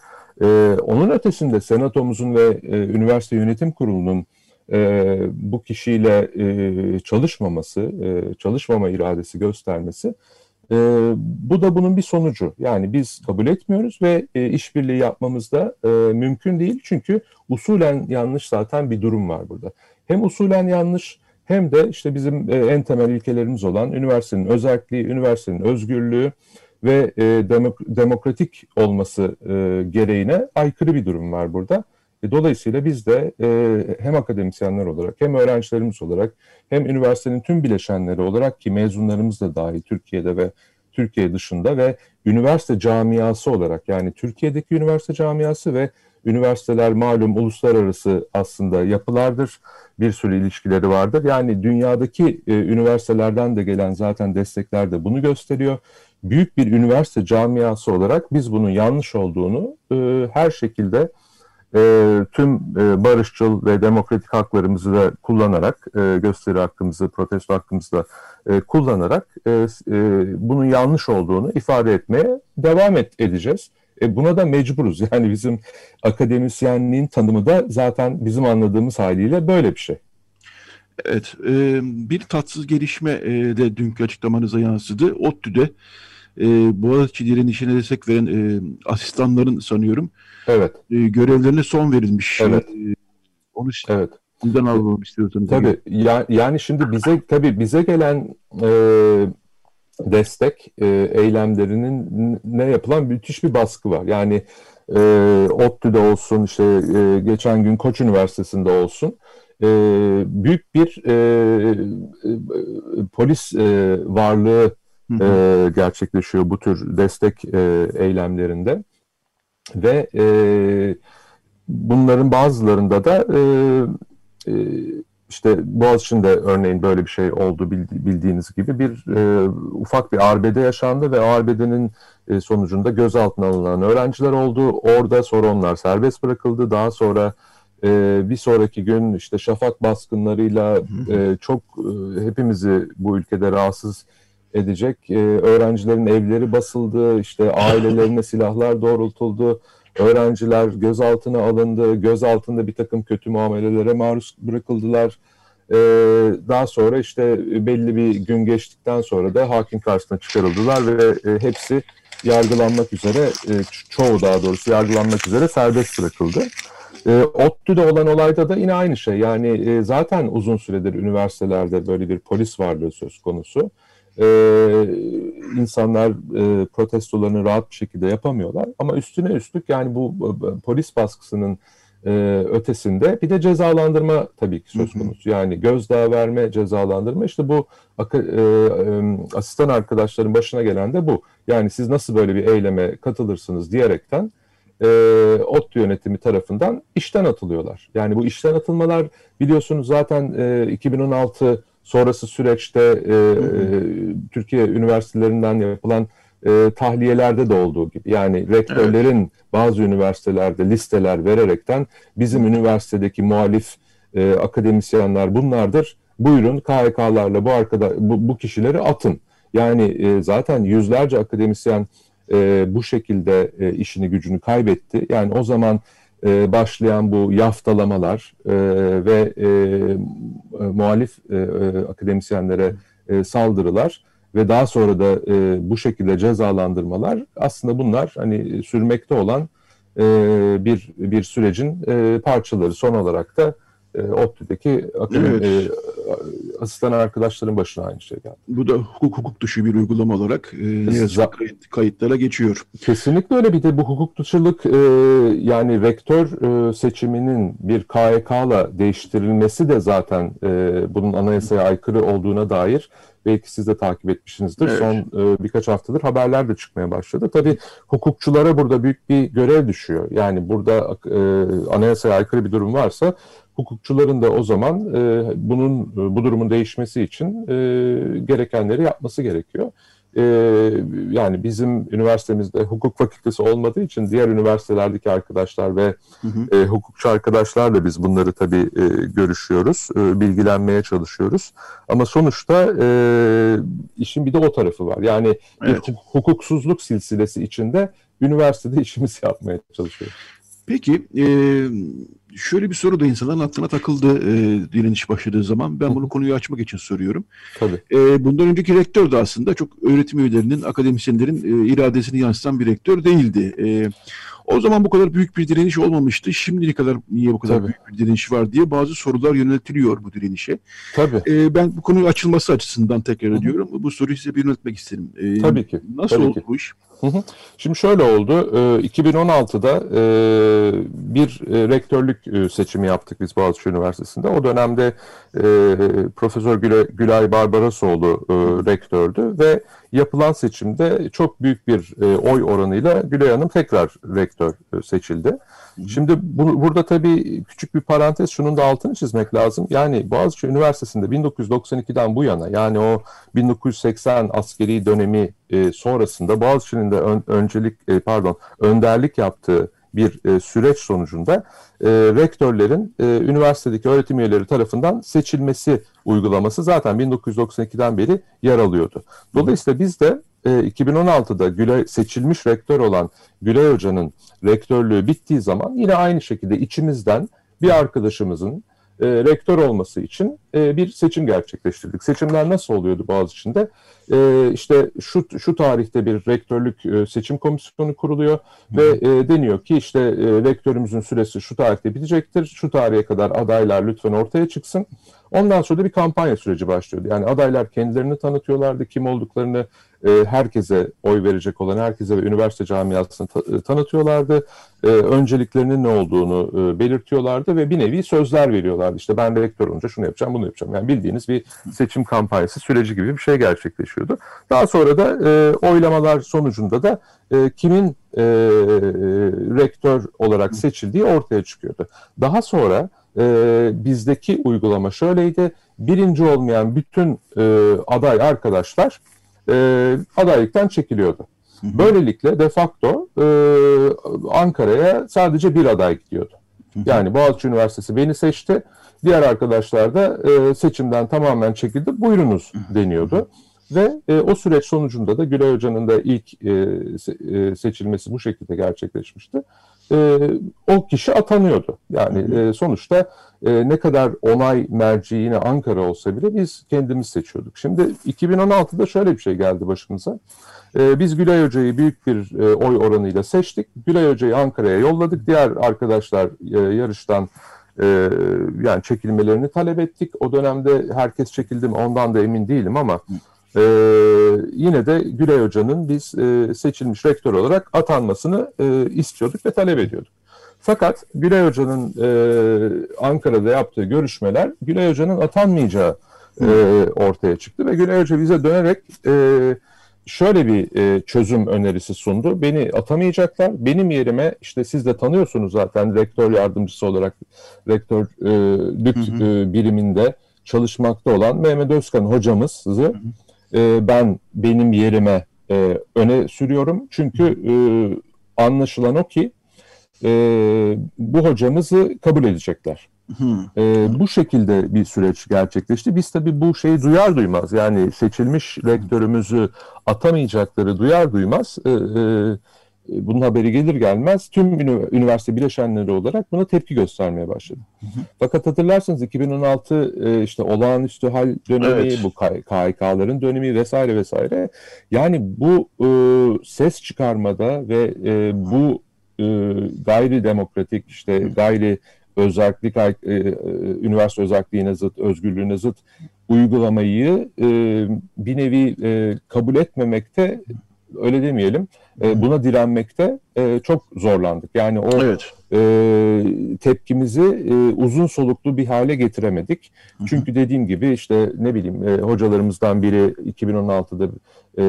e, onun ötesinde senatomuzun ve e, üniversite yönetim kurulunun e, bu kişiyle e, çalışmaması, e, çalışmama iradesi göstermesi e, bu da bunun bir sonucu. Yani biz kabul etmiyoruz ve e, işbirliği yapmamız da e, mümkün değil. Çünkü usulen yanlış zaten bir durum var burada. Hem usulen yanlış hem de işte bizim e, en temel ilkelerimiz olan üniversitenin özelliği, üniversitenin özgürlüğü ve e, demok demokratik olması e, gereğine aykırı bir durum var burada. E, dolayısıyla biz de e, hem akademisyenler olarak hem öğrencilerimiz olarak hem üniversitenin tüm bileşenleri olarak ki mezunlarımız da dahil Türkiye'de ve Türkiye dışında ve üniversite camiası olarak yani Türkiye'deki üniversite camiası ve üniversiteler malum uluslararası aslında yapılardır. Bir sürü ilişkileri vardır. Yani dünyadaki e, üniversitelerden de gelen zaten destekler de bunu gösteriyor. Büyük bir üniversite camiası olarak biz bunun yanlış olduğunu e, her şekilde e, tüm e, barışçıl ve demokratik haklarımızı da kullanarak, e, gösteri hakkımızı, protesto hakkımızı da e, kullanarak e, e, bunun yanlış olduğunu ifade etmeye devam et, edeceğiz. E, buna da mecburuz. Yani bizim akademisyenliğin tanımı da zaten bizim anladığımız haliyle böyle bir şey. Evet, e, bir tatsız gelişme e, de dünkü açıklamanıza yansıdı. ODTÜ'de e, Boğaziçi direnişine destek veren e, asistanların sanıyorum Evet. E, görevlerine son verilmiş. Evet. E, onu evet. Bundan alalım istiyorsanız. Tabii. Ya, yani şimdi bize tabii bize gelen e, destek e, eylemlerinin ne yapılan müthiş bir baskı var. Yani e, ODTÜ'de olsun, işte e, geçen gün Koç Üniversitesi'nde olsun e, büyük bir e, e, polis e, varlığı e, gerçekleşiyor bu tür destek e, eylemlerinde ve e, bunların bazılarında da e, e, işte Boğaziçi'nde örneğin böyle bir şey oldu bildiğiniz gibi bir e, ufak bir arbede yaşandı ve arbedenin e, sonucunda gözaltına alınan öğrenciler oldu. Orada sonra onlar serbest bırakıldı. Daha sonra e, bir sonraki gün işte şafak baskınlarıyla e, çok e, hepimizi bu ülkede rahatsız edecek e, öğrencilerin evleri basıldı, işte ailelerine silahlar doğrultuldu öğrenciler gözaltına alındı, gözaltında bir takım kötü muamelelere maruz bırakıldılar. Ee, daha sonra işte belli bir gün geçtikten sonra da hakim karşısına çıkarıldılar ve e, hepsi yargılanmak üzere, e, çoğu daha doğrusu yargılanmak üzere serbest bırakıldı. E, ODTÜ'de olan olayda da yine aynı şey. Yani e, zaten uzun süredir üniversitelerde böyle bir polis varlığı söz konusu e, insanlar e, protestolarını rahat bir şekilde yapamıyorlar. Ama üstüne üstlük yani bu e, polis baskısının e, ötesinde bir de cezalandırma tabii ki söz konusu. Yani gözdağı verme, cezalandırma işte bu e, e, asistan arkadaşların başına gelen de bu. Yani siz nasıl böyle bir eyleme katılırsınız diyerekten e, ODTÜ yönetimi tarafından işten atılıyorlar. Yani bu işten atılmalar biliyorsunuz zaten e, 2016 sonrası süreçte e, e, Türkiye üniversitelerinden yapılan e, tahliyelerde de olduğu gibi yani rektörlerin evet. bazı üniversitelerde listeler vererekten bizim üniversitedeki muhalif e, akademisyenler bunlardır. Buyurun KHK'larla bu arkada bu, bu kişileri atın. Yani e, zaten yüzlerce akademisyen e, bu şekilde e, işini gücünü kaybetti. Yani o zaman e, başlayan bu yaftalamalar e, ve e, e, muhalif e, e, akademisyenlere e, saldırılar ve daha sonra da e, bu şekilde cezalandırmalar aslında bunlar hani sürmekte olan e, bir bir sürecin e, parçaları. Son olarak da e, ODTÜ'deki evet. E, asistan arkadaşların başına aynı şey geldi. Bu da hukuk hukuk dışı bir uygulama olarak e, yazık kayıt, kayıtlara geçiyor. Kesinlikle öyle bir de bu hukuk dışılık e, yani rektör e, seçiminin bir KHK'la değiştirilmesi de zaten e, bunun anayasaya aykırı olduğuna dair belki siz de takip etmişsinizdir. Evet. Son e, birkaç haftadır haberler de çıkmaya başladı. Tabii hukukçulara burada büyük bir görev düşüyor. Yani burada e, anayasaya aykırı bir durum varsa hukukçuların da o zaman e, bunun bu durumun değişmesi için e, gerekenleri yapması gerekiyor. E, yani bizim üniversitemizde hukuk fakültesi olmadığı için diğer üniversitelerdeki arkadaşlar ve hı hı. E, hukukçu arkadaşlarla biz bunları tabii e, görüşüyoruz, e, bilgilenmeye çalışıyoruz. Ama sonuçta e, işin bir de o tarafı var. Yani evet. bir hukuksuzluk silsilesi içinde üniversitede işimizi yapmaya çalışıyoruz. Peki e, şöyle bir soru da insanların aklına takıldı e, direniş başladığı zaman. Ben bunu konuyu açmak için soruyorum. Tabii. E, bundan önceki rektör de aslında çok öğretim üyelerinin, akademisyenlerin e, iradesini yansıtan bir rektör değildi. E, o zaman bu kadar büyük bir direniş olmamıştı. Şimdi ne kadar niye bu kadar Tabii. büyük bir direniş var diye bazı sorular yöneltiliyor bu direnişe. Tabii. E, ben bu konuyu açılması açısından tekrar ediyorum. Bu soruyu size bir yöneltmek isterim. E, Tabii ki. Nasıl Tabii oldu ki. bu iş? Şimdi şöyle oldu. 2016'da e, bir e, rektörlük e, seçimi yaptık biz Boğaziçi Üniversitesi'nde. O dönemde Profesör Gülay Barbarasoğlu rektördü ve yapılan seçimde çok büyük bir oy oranıyla Gülay Hanım tekrar rektör seçildi. Şimdi bu, burada tabii küçük bir parantez şunun da altını çizmek lazım. Yani Boğaziçi Üniversitesi'nde 1992'den bu yana yani o 1980 askeri dönemi e, sonrasında Boğaziçi'nin de ön, öncelik e, pardon önderlik yaptığı bir e, süreç sonucunda e, rektörlerin e, üniversitedeki öğretim üyeleri tarafından seçilmesi uygulaması zaten 1992'den beri yer alıyordu. Dolayısıyla biz de e, 2016'da Gülay, seçilmiş rektör olan Gülay Hoca'nın rektörlüğü bittiği zaman yine aynı şekilde içimizden bir arkadaşımızın e, rektör olması için e, bir seçim gerçekleştirdik. Seçimler nasıl oluyordu Boğaziçi'nde? E, işte şu şu tarihte bir rektörlük e, seçim komisyonu kuruluyor Hı. ve e, deniyor ki işte e, rektörümüzün süresi şu tarihte bitecektir. Şu tarihe kadar adaylar lütfen ortaya çıksın. Ondan sonra da bir kampanya süreci başlıyordu. Yani adaylar kendilerini tanıtıyorlardı, kim olduklarını e, herkese oy verecek olan herkese ve üniversite camiasını ta, e, tanıtıyorlardı. E, önceliklerinin ne olduğunu e, belirtiyorlardı ve bir nevi sözler veriyorlardı. İşte ben rektör olunca şunu yapacağım, bunu yapacağım. Yani bildiğiniz bir seçim kampanyası süreci gibi bir şey gerçekleşiyordu. Daha sonra da e, oylamalar sonucunda da e, kimin e, rektör olarak seçildiği ortaya çıkıyordu. Daha sonra e, bizdeki uygulama şöyleydi. Birinci olmayan bütün e, aday arkadaşlar e, adaylıktan çekiliyordu. Böylelikle de facto e, Ankara'ya sadece bir aday gidiyordu. Yani Boğaziçi Üniversitesi beni seçti. Diğer arkadaşlar da e, seçimden tamamen çekildi. Buyurunuz deniyordu. Ve e, o süreç sonucunda da Gülay Hoca'nın da ilk e, se, e, seçilmesi bu şekilde gerçekleşmişti. E, o kişi atanıyordu. Yani e, sonuçta e, ne kadar onay merci yine Ankara olsa bile biz kendimiz seçiyorduk. Şimdi 2016'da şöyle bir şey geldi başımıza. E, biz Gülay Hoca'yı büyük bir e, oy oranıyla seçtik. Gülay Hoca'yı Ankara'ya yolladık. Diğer arkadaşlar e, yarıştan e, yani çekilmelerini talep ettik. O dönemde herkes çekildi mi ondan da emin değilim ama e, yine de Gülay Hoca'nın biz e, seçilmiş rektör olarak atanmasını e, istiyorduk ve talep ediyorduk. Fakat Gülay Hoca'nın e, Ankara'da yaptığı görüşmeler Gülay Hoca'nın atanmayacağı e, ortaya çıktı ve Gülay Hoca bize dönerek e, şöyle bir e, çözüm önerisi sundu. Beni atamayacaklar. Benim yerime işte siz de tanıyorsunuz zaten rektör yardımcısı olarak rektörlük e, biriminde çalışmakta olan Mehmet Özkan hocamızı e, ben benim yerime e, öne sürüyorum. Çünkü e, anlaşılan o ki e, bu hocamızı kabul edecekler. E, bu şekilde bir süreç gerçekleşti. Biz tabii bu şeyi duyar duymaz yani seçilmiş rektörümüzü atamayacakları duyar duymaz e, e, bunun haberi gelir gelmez tüm üniversite bileşenleri olarak buna tepki göstermeye başladı. Hı hı. Fakat hatırlarsınız 2016 e, işte olağanüstü hal dönemi, evet. bu KHK'ların dönemi vesaire vesaire. Yani bu e, ses çıkarmada ve e, bu e, gayri demokratik işte gayri özellik e, e, üniversite özelliğine zıt, özgürlüğüne zıt uygulamayı e, bir nevi e, kabul etmemekte öyle demeyelim e, buna direnmekte e, çok zorlandık. Yani o evet. e, tepkimizi e, uzun soluklu bir hale getiremedik. Hı hı. Çünkü dediğim gibi işte ne bileyim e, hocalarımızdan biri 2016'da e,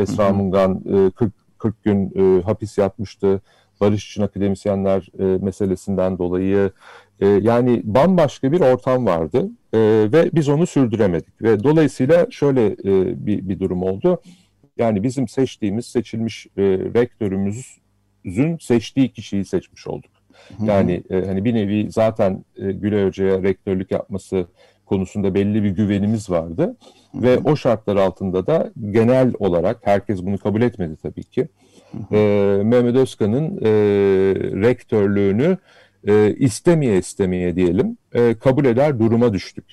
Esra hı hı. Mungan e, 40 40 gün e, hapis yatmıştı. Barış için akademisyenler e, meselesinden dolayı E, yani bambaşka bir ortam vardı e, ve biz onu sürdüremedik. Ve dolayısıyla şöyle e, bir, bir durum oldu. Yani bizim seçtiğimiz, seçilmiş e, rektörümüzün seçtiği kişiyi seçmiş olduk. Yani e, hani bir nevi zaten e, Gülay Hoca'ya rektörlük yapması konusunda belli bir güvenimiz vardı. Ve o şartlar altında da genel olarak herkes bunu kabul etmedi tabii ki. E, Mehmet Özkan'ın e, rektörlüğünü e, istemeye istemeye diyelim e, kabul eder duruma düştük.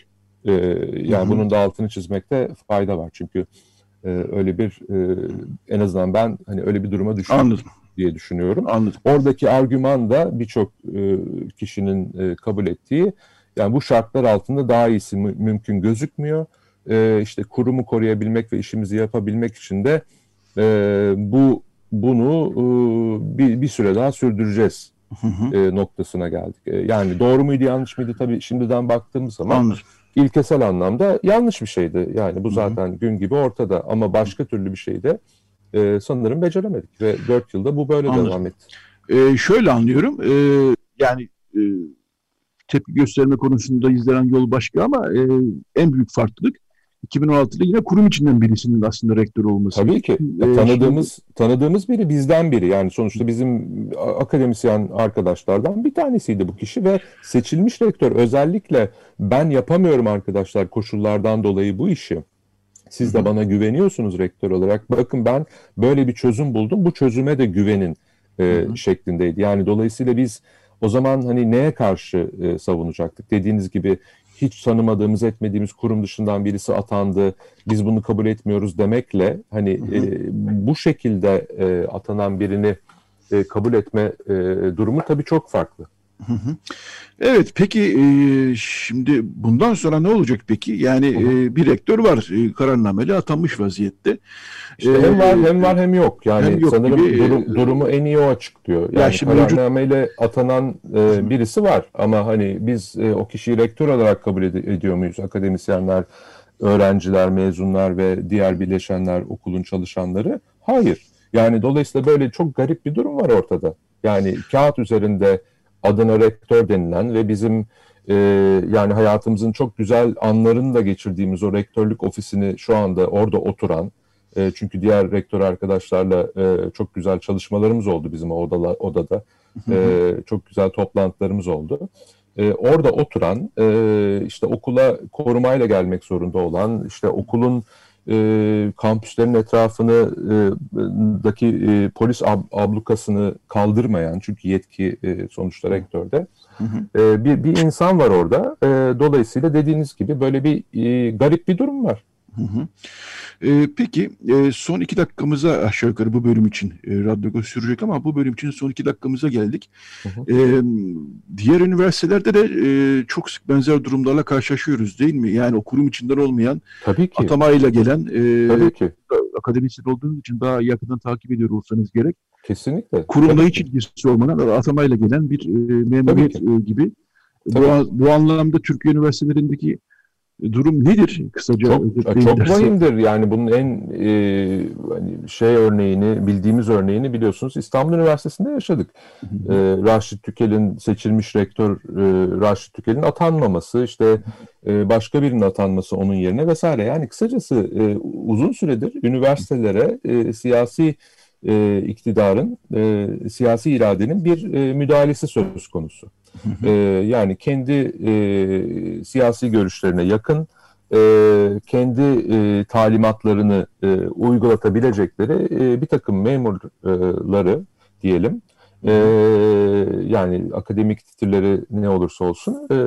E, yani hı hı. bunun da altını çizmekte fayda var çünkü e, öyle bir e, en azından ben hani öyle bir duruma düştüm Anladım. diye düşünüyorum. Anladım. Oradaki argüman da birçok e, kişinin e, kabul ettiği yani bu şartlar altında daha iyisi mü, mümkün gözükmüyor. E, işte kurumu koruyabilmek ve işimizi yapabilmek için de e, bu bunu e, bir, bir süre daha sürdüreceğiz E, noktasına geldik. E, yani doğru muydu yanlış mıydı tabii şimdiden baktığımız zaman Anladım. İlkesel anlamda yanlış bir şeydi. Yani bu zaten gün gibi ortada ama başka türlü bir şeyde e, sanırım beceremedik ve dört yılda bu böyle Anladım. devam etti. E, şöyle anlıyorum e, yani e, tepki gösterme konusunda izlenen yol başka ama e, en büyük farklılık 2016'da yine kurum içinden birisinin aslında rektör olması. Tabii ki. Ee, tanıdığımız şimdi... tanıdığımız biri bizden biri. Yani sonuçta bizim akademisyen arkadaşlardan bir tanesiydi bu kişi ve seçilmiş rektör özellikle ben yapamıyorum arkadaşlar koşullardan dolayı bu işi. Siz de bana güveniyorsunuz rektör olarak. Bakın ben böyle bir çözüm buldum. Bu çözüme de güvenin e, şeklindeydi. Yani dolayısıyla biz o zaman hani neye karşı e, savunacaktık? Dediğiniz gibi hiç tanımadığımız etmediğimiz kurum dışından birisi atandı. Biz bunu kabul etmiyoruz demekle hani E, bu şekilde e, atanan birini e, kabul etme e, durumu tabii çok farklı. Evet peki e, şimdi bundan sonra ne olacak peki? Yani e, bir rektör var e, kararnameli atanmış vaziyette. İşte e, hem var hem var hem yok. Yani hem yok sanırım gibi, durum, durumu en iyi o açıklıyor. Yani, yani kararnameyle mevcut... atanan e, birisi var ama hani biz e, o kişiyi rektör olarak kabul ed- ediyor muyuz? Akademisyenler, öğrenciler, mezunlar ve diğer birleşenler, okulun çalışanları? Hayır. Yani dolayısıyla böyle çok garip bir durum var ortada. Yani kağıt üzerinde adına rektör denilen ve bizim e, yani hayatımızın çok güzel anlarını da geçirdiğimiz o rektörlük ofisini şu anda orada oturan e, çünkü diğer rektör arkadaşlarla e, çok güzel çalışmalarımız oldu bizim odala, odada. E, çok güzel toplantılarımız oldu. E, orada oturan, e, işte okula korumayla gelmek zorunda olan, işte okulun e, kampüslerin etrafını e, daki e, polis ab, ablukasını kaldırmayan çünkü yetki e, sonuçta rektörde hı hı. E, bir, bir insan var orada. E, dolayısıyla dediğiniz gibi böyle bir e, garip bir durum var. Hı hı. E, peki e, son iki dakikamıza aşağı yukarı bu bölüm için e, radyo sürecek ama bu bölüm için son iki dakikamıza geldik. Hı hı. E, diğer üniversitelerde de e, çok sık benzer durumlarla karşılaşıyoruz değil mi? Yani o kurum içinden olmayan Tabii ki. atamayla gelen e, Tabii ki. akademisyen olduğunuz için daha yakından takip ediyor olsanız gerek. Kesinlikle. Kurumla hiç ilgisi olmadan atamayla gelen bir e, memuriyet e, gibi. Bu, bu anlamda Türkiye üniversitelerindeki durum nedir kısaca? Çok, çok vahimdir. Yani bunun en e, hani şey örneğini, bildiğimiz örneğini biliyorsunuz İstanbul Üniversitesi'nde yaşadık. E, Raşit Tükel'in seçilmiş rektör e, Raşit Tükel'in atanmaması, işte e, başka birinin atanması onun yerine vesaire. Yani kısacası e, uzun süredir üniversitelere e, siyasi e, iktidarın, e, siyasi iradenin bir e, müdahalesi söz konusu. E, yani kendi e, siyasi görüşlerine yakın, e, kendi e, talimatlarını e, uygulatabilecekleri e, bir takım memurları diyelim, e, yani akademik titirleri ne olursa olsun e,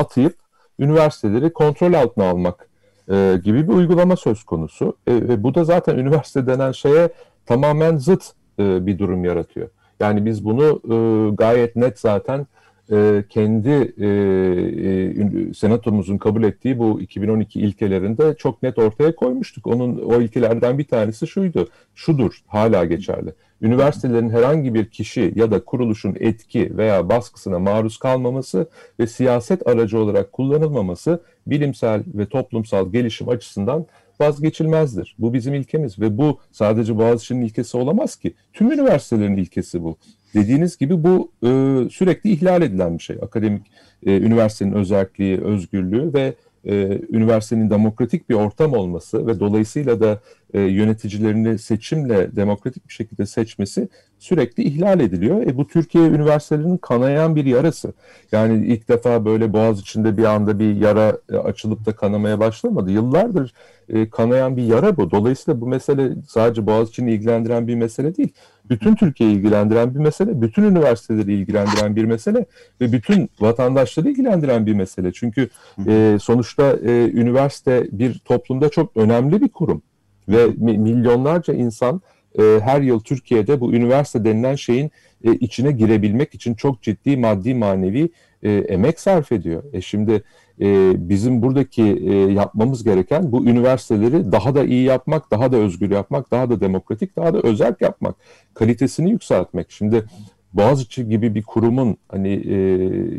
atayıp üniversiteleri kontrol altına almak e, gibi bir uygulama söz konusu. E, ve bu da zaten üniversite denen şeye tamamen zıt e, bir durum yaratıyor. Yani biz bunu e, gayet net zaten e, kendi e, e, senatomuzun kabul ettiği bu 2012 ilkelerinde çok net ortaya koymuştuk. Onun o ilkelerden bir tanesi şuydu, şudur, hala geçerli. Üniversitelerin herhangi bir kişi ya da kuruluşun etki veya baskısına maruz kalmaması ve siyaset aracı olarak kullanılmaması bilimsel ve toplumsal gelişim açısından vazgeçilmezdir. Bu bizim ilkemiz ve bu sadece Boğaziçi'nin ilkesi olamaz ki. Tüm üniversitelerin ilkesi bu. Dediğiniz gibi bu e, sürekli ihlal edilen bir şey. Akademik e, üniversitenin özelliği, özgürlüğü ve e, üniversitenin demokratik bir ortam olması ve dolayısıyla da e, yöneticilerini seçimle demokratik bir şekilde seçmesi sürekli ihlal ediliyor. E, bu Türkiye üniversitelerinin kanayan bir yarası. Yani ilk defa böyle boğaz içinde bir anda bir yara e, açılıp da kanamaya başlamadı. Yıllardır e, kanayan bir yara bu. Dolayısıyla bu mesele sadece boğaz için ilgilendiren bir mesele değil. Bütün Türkiye'yi ilgilendiren bir mesele, bütün üniversiteleri ilgilendiren bir mesele ve bütün vatandaşları ilgilendiren bir mesele. Çünkü e, sonuçta e, üniversite bir toplumda çok önemli bir kurum ve milyonlarca insan e, her yıl Türkiye'de bu üniversite denilen şeyin e, içine girebilmek için çok ciddi maddi manevi e, emek sarf ediyor. E şimdi e, bizim buradaki e, yapmamız gereken bu üniversiteleri daha da iyi yapmak, daha da özgür yapmak, daha da demokratik, daha da özel yapmak, kalitesini yükseltmek. Şimdi Boğaziçi gibi bir kurumun hani e,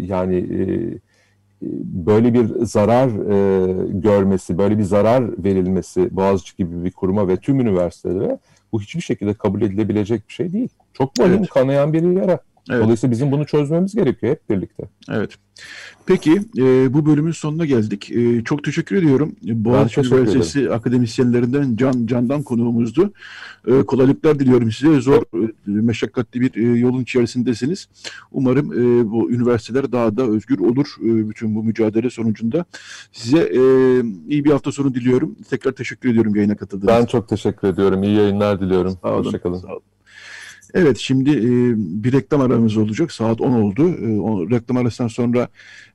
yani e, böyle bir zarar e, görmesi, böyle bir zarar verilmesi Boğaziçi gibi bir kuruma ve tüm üniversitelere bu hiçbir şekilde kabul edilebilecek bir şey değil. Çok vahim evet. kanayan bir yara. Evet. Dolayısıyla bizim bunu çözmemiz gerekiyor hep birlikte. Evet. Peki e, bu bölümün sonuna geldik. E, çok teşekkür ediyorum. Boğaziçi Üniversitesi akademisyenlerinden Can Candan konuğumuzdu. E, kolaylıklar diliyorum size. Zor, e, meşakkatli bir e, yolun içerisindesiniz. Umarım e, bu üniversiteler daha da özgür olur e, bütün bu mücadele sonucunda. Size e, iyi bir hafta sonu diliyorum. Tekrar teşekkür ediyorum yayına katıldığınız Ben çok teşekkür ediyorum. İyi yayınlar diliyorum. Sağ olun. Hoşçakalın. Sağ olun. Evet şimdi e, bir reklam aramız olacak. Saat 10 oldu. E, o reklam arasından sonra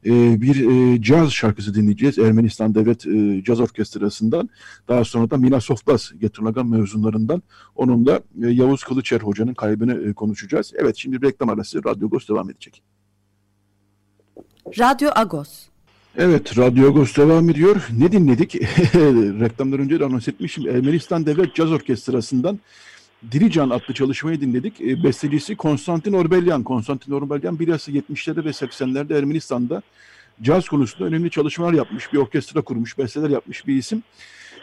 e, bir e, caz şarkısı dinleyeceğiz. Ermenistan Devlet e, Caz Orkestrası'ndan. Daha sonra da Mina Soflas Getirnagan mevzunlarından. Onun da e, Yavuz Kılıçer Hoca'nın kaybını e, konuşacağız. Evet şimdi reklam arası. Radyo Agos devam edecek. Radyo Agos. Evet, Radyo Agos devam ediyor. Ne dinledik? Reklamlar önce de anons etmişim. Ermenistan Devlet Caz Orkestrası'ndan Dirican adlı çalışmayı dinledik. E, bestecisi Konstantin Orbelyan. Konstantin Orbelyan bilhassa 70'lerde ve 80'lerde Ermenistan'da caz konusunda önemli çalışmalar yapmış. Bir orkestra kurmuş, besteler yapmış bir isim.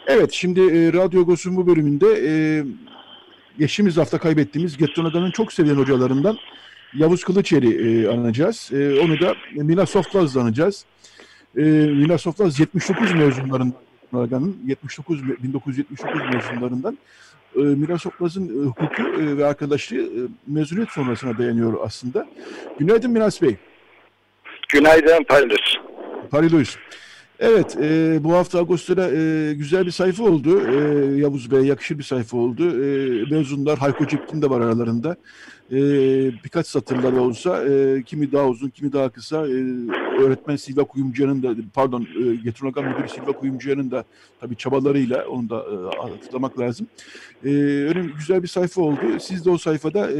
Evet, şimdi e, Radyo Gos'un bu bölümünde e, geçtiğimiz hafta kaybettiğimiz Gettonada'nın çok sevilen hocalarından Yavuz Kılıçeri e, anacağız. E, onu da Mina Soflaz'la anacağız. E, Mina Soflaz 79 mezunlarından 79 1979 mezunlarından e, Miras Okmaz'ın e, hukuku e, ve arkadaşlığı e, mezuniyet sonrasına dayanıyor aslında. Günaydın Miras Bey. Günaydın Parilus. Parilus. Evet, e, bu hafta Ağustos'ta e, güzel bir sayfa oldu. E, Yavuz Bey yakışır bir sayfa oldu. E, mezunlar, Hayko Cepkin de var aralarında. E, birkaç satırlar olsa, e, kimi daha uzun, kimi daha kısa. E, öğretmen Silva Kuyumcu'nun da, pardon, e, Getronagan Müdürü Silva Kuyumcu'nun da tabii çabalarıyla, onu da e, hatırlamak lazım. E, önemli, güzel bir sayfa oldu. Siz de o sayfada e,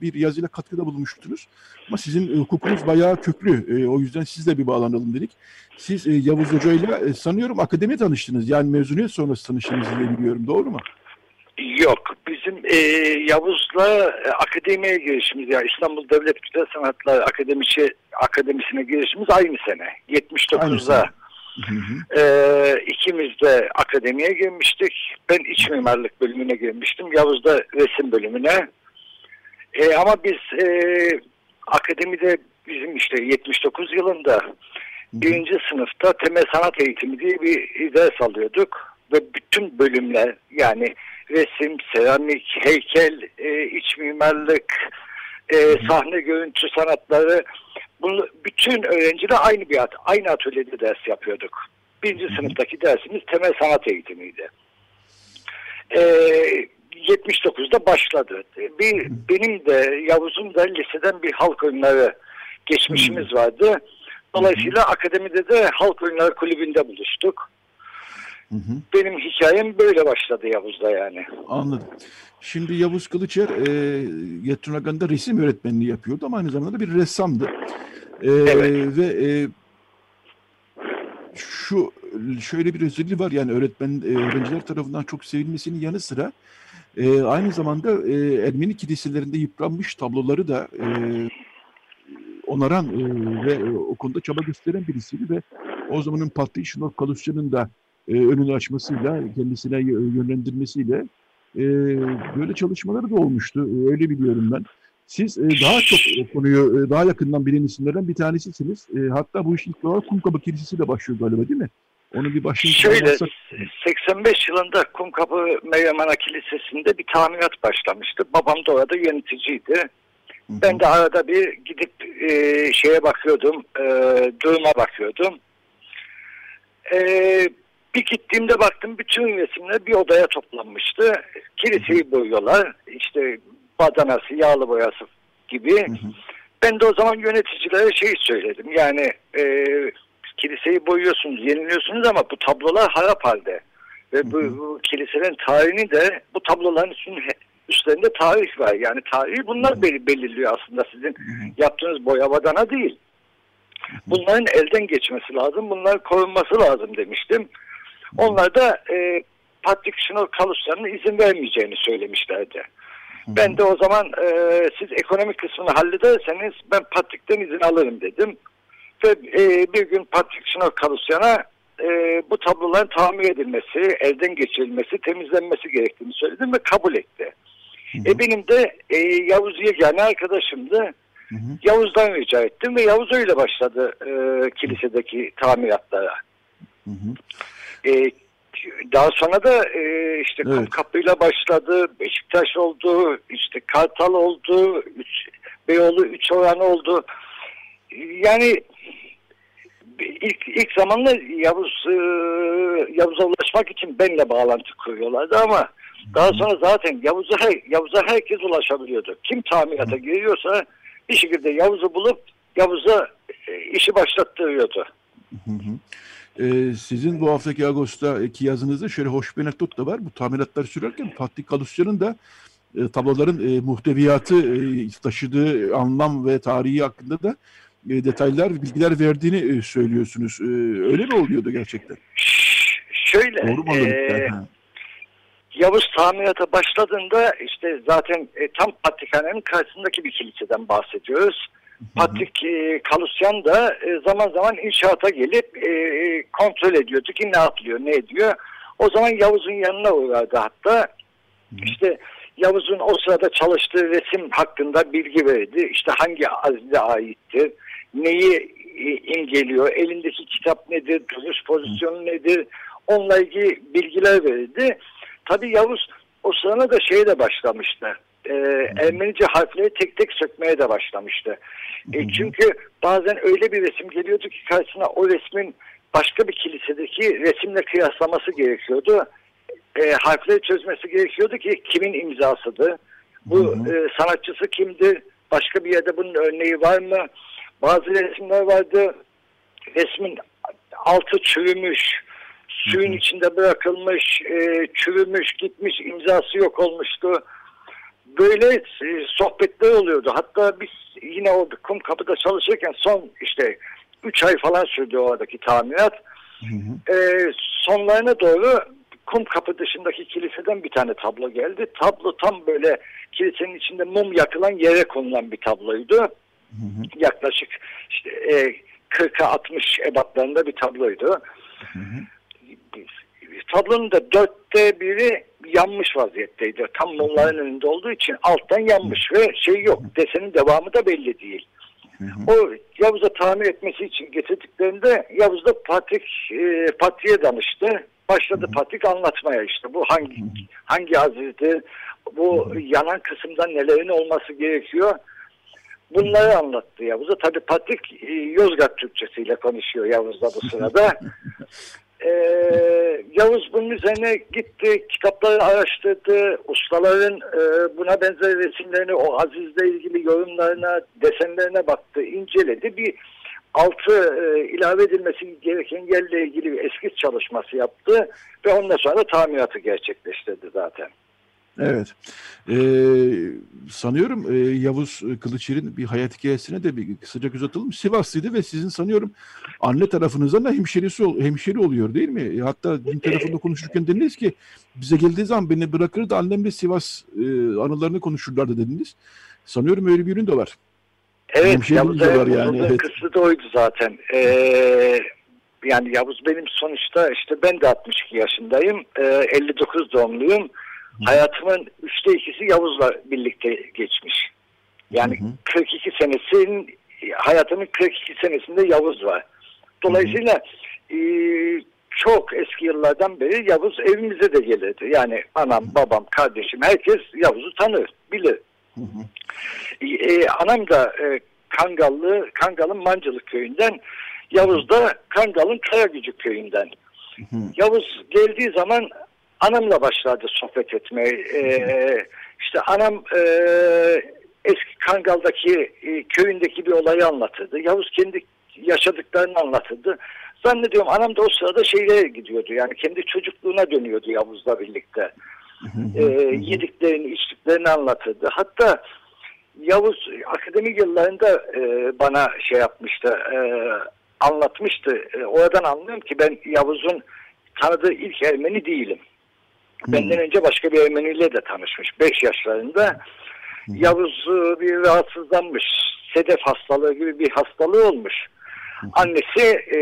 bir yazıyla katkıda bulunmuştunuz. Ama sizin e, hukukunuz bayağı köklü. E, o yüzden sizle bir bağlanalım dedik. Siz e, Yavuz Hoca ile e, sanıyorum akademi tanıştınız. Yani mezuniyet sonrası tanıştınız diye biliyorum. Doğru mu? Yok. Bizim e, Yavuz'la e, akademiye girişimiz yani İstanbul Devlet Güzel Sanatlar Akademisi akademisine girişimiz aynı sene. 79'da. E, ikimiz de akademiye girmiştik. Ben iç mimarlık bölümüne girmiştim. Yavuz da resim bölümüne. E, ama biz e, akademide bizim işte 79 yılında birinci sınıfta temel sanat eğitimi diye bir ders alıyorduk. Ve bütün bölümler yani resim, seramik, heykel, e, iç mimarlık, e, sahne görüntü sanatları bunu bütün öğrenciler aynı bir aynı atölyede ders yapıyorduk. Birinci sınıftaki dersimiz temel sanat eğitimiydi. E, 79'da başladı. Bir, benim de Yavuz'un da liseden bir halk oyunları geçmişimiz vardı. Dolayısıyla akademide de halk oyunları kulübünde buluştuk. Hı hı. Benim hikayem böyle başladı Yavuz'da yani. Anladım. Şimdi Yavuz Kılıçer e, Yetunagan'da resim öğretmenliği yapıyordu ama aynı zamanda bir ressamdı. E, evet. Ve e, şu şöyle bir özelliği var yani öğretmen e, öğrenciler tarafından çok sevilmesinin yanı sıra e, aynı zamanda e, Ermeni kiliselerinde yıpranmış tabloları da e, onaran e, ve e, o konuda çaba gösteren birisiydi ve o zamanın Patlı İşinok Kalusçı'nın da e, önünü açmasıyla, kendisine yönlendirmesiyle e, böyle çalışmaları da olmuştu. E, öyle biliyorum ben. Siz e, daha çok konuyu e, daha yakından bilen isimlerden bir tanesisiniz. E, hatta bu iş ilk olarak Kumkapı Kilisesi de başlıyor galiba değil mi? Onu bir başlayın. Şöyle 85 yılında Kumkapı Meryem Ana Kilisesi'nde bir tamirat başlamıştı. Babam da orada yöneticiydi. Hı hı. Ben de arada bir gidip e, şeye bakıyordum, e, duruma bakıyordum. E, bir gittiğimde baktım bütün resimler bir odaya toplanmıştı. Kiliseyi boyuyorlar. İşte badanası, yağlı boyası gibi. Hı hı. Ben de o zaman yöneticilere şey söyledim. Yani e, kiliseyi boyuyorsunuz, yeniliyorsunuz ama bu tablolar harap halde. Ve bu, bu kiliselerin tarihini de bu tabloların üstünde, üstlerinde tarih var. Yani tarihi bunlar bel belirliyor aslında sizin yaptığınız boya badana değil. Bunların elden geçmesi lazım, bunların korunması lazım demiştim. Onlar da e, Patrick Şenol Kaluslar'ın izin vermeyeceğini söylemişlerdi. Ben de o zaman e, siz ekonomik kısmını hallederseniz ben Patrick'ten izin alırım dedim. Ve e, bir gün Patrick Şenol Kalusyan'a e, bu tabloların tamir edilmesi, elden geçirilmesi, temizlenmesi gerektiğini söyledim ve kabul etti. Hı hı. E benim de e, Yavuz Yegane arkadaşımdı. Hı hı. Yavuz'dan rica ettim ve Yavuz öyle başladı e, kilisedeki tamiratlara. Hı hı. E, daha sonra da e, işte evet. Kumkapı'yla başladı, Beşiktaş oldu, işte Kartal oldu, üç, Beyoğlu 3 oranı oldu. Yani ilk ilk zamanla Yavuz e, Yavuz'a ulaşmak için benle bağlantı kuruyorlardı ama daha sonra zaten Yavuz'a Yavuz'a herkes ulaşabiliyordu. Kim tamirata giriyorsa bir şekilde Yavuz'u bulup Yavuz'a e, işi başlattırıyordu. Hı hı. Ee, sizin bu haftaki Ağustos'taki yazınızda şöyle hoş bir anekdot da var. Bu tamiratları sürerken Fatih Kalusçı'nın da e, tabloların e, muhteviyatı e, taşıdığı anlam ve tarihi hakkında da e, detaylar, bilgiler verdiğini e, söylüyorsunuz. E, öyle mi oluyordu gerçekten? Şöyle, Doğru mu e, Yavuz tamirata başladığında işte zaten e, tam Patrikhane'nin karşısındaki bir kiliseden bahsediyoruz. Patrik e, Kalusyan da e, zaman zaman inşaata gelip e, kontrol ediyordu ki ne yapılıyor, ne ediyor. O zaman Yavuz'un yanına uğradı hatta. İşte Yavuz'un o sırada çalıştığı resim hakkında bilgi verdi. İşte hangi azile aittir, neyi e, imgeliyor, elindeki kitap nedir, duruş pozisyonu nedir, onunla ilgili bilgiler verildi. Tabii Yavuz o sırada da şeye de başlamıştı. E, Ermenice harfleri tek tek sökmeye de başlamıştı. E, çünkü bazen öyle bir resim geliyordu ki karşısına o resmin başka bir kilisedeki resimle kıyaslaması gerekiyordu. E, harfleri çözmesi gerekiyordu ki kimin imzasıdır, bu E, sanatçısı kimdir, başka bir yerde bunun örneği var mı? Bazı resimler vardı, resmin altı çürümüş, suyun içinde bırakılmış, e, çürümüş, gitmiş, imzası yok olmuştu. Böyle e, sohbetler oluyordu. Hatta biz yine o kum kapıda çalışırken son işte 3 ay falan sürdü oradaki tamirat. Hı hı. E, sonlarına doğru kum kapı dışındaki kiliseden bir tane tablo geldi. Tablo tam böyle kilisenin içinde mum yakılan yere konulan bir tabloydu. Hı hı. Yaklaşık işte e, 40'a 60 ebatlarında bir tabloydu. Hı hı. Tablonun da dörtte biri yanmış vaziyetteydi. Tam mumların önünde olduğu için alttan yanmış ve şey yok. Desenin devamı da belli değil. O Yavuz'a tamir etmesi için getirdiklerinde Yavuz da Patrik e, Patri'ye danıştı. Başladı Patrik anlatmaya işte bu hangi hangi azizdi, bu yanan kısımda nelerin olması gerekiyor. Bunları anlattı Yavuz'a. Tabii Patrik e, Yozgat Türkçesiyle konuşuyor Yavuz'da bu sırada. Ee, Yavuz bunun üzerine gitti, kitapları araştırdı, ustaların e, buna benzer resimlerini, o Aziz'le ilgili yorumlarına, desenlerine baktı, inceledi. Bir altı e, ilave edilmesi gereken yerle ilgili bir eskiz çalışması yaptı ve ondan sonra tamiratı gerçekleştirdi zaten. Evet. Ee, sanıyorum e, Yavuz Kılıçer'in bir hayat hikayesine de bir kısaca göz atılmış. Sivaslıydı ve sizin sanıyorum anne tarafınızdan da hemşerisi hemşeri oluyor değil mi? Hatta dün telefonda konuşurken dediniz ki bize geldiği zaman beni bırakırdı annemle Sivas e, anılarını konuşurlardı dediniz. Sanıyorum öyle bir ürün de var. Evet, Yavuz'a yani. Evet. kısmı da oydu zaten. Ee, yani Yavuz benim sonuçta işte ben de 62 yaşındayım. E, 59 doğumluyum. Hayatımın üçte ikisi Yavuz'la birlikte geçmiş. Yani hı hı. 42 senesinin hayatımın 42 senesinde Yavuz var. Dolayısıyla hı hı. E, çok eski yıllardan beri Yavuz evimize de gelirdi. Yani anam, babam, kardeşim herkes Yavuz'u tanır, bilir. Hı hı. E, anam da e, Kangallı, Kangal'ın Mancılık köyünden, Yavuz da Kangal'ın Kayagücü köyünden. Hı hı. Yavuz geldiği zaman anamla başladı sohbet etmeye. E, işte anam e, eski Kangal'daki e, köyündeki bir olayı anlatırdı. Yavuz kendi yaşadıklarını anlatırdı. Zannediyorum anam da o sırada şeylere gidiyordu. Yani kendi çocukluğuna dönüyordu Yavuz'la birlikte. e, yediklerini, içtiklerini anlatırdı. Hatta Yavuz akademik yıllarında e, bana şey yapmıştı, e, anlatmıştı. E, oradan anlıyorum ki ben Yavuz'un tanıdığı ilk Ermeni değilim. Benden önce başka bir Ermeniyle de tanışmış. 5 yaşlarında. Yavuz e, bir rahatsızlanmış. Sedef hastalığı gibi bir hastalığı olmuş. Annesi e,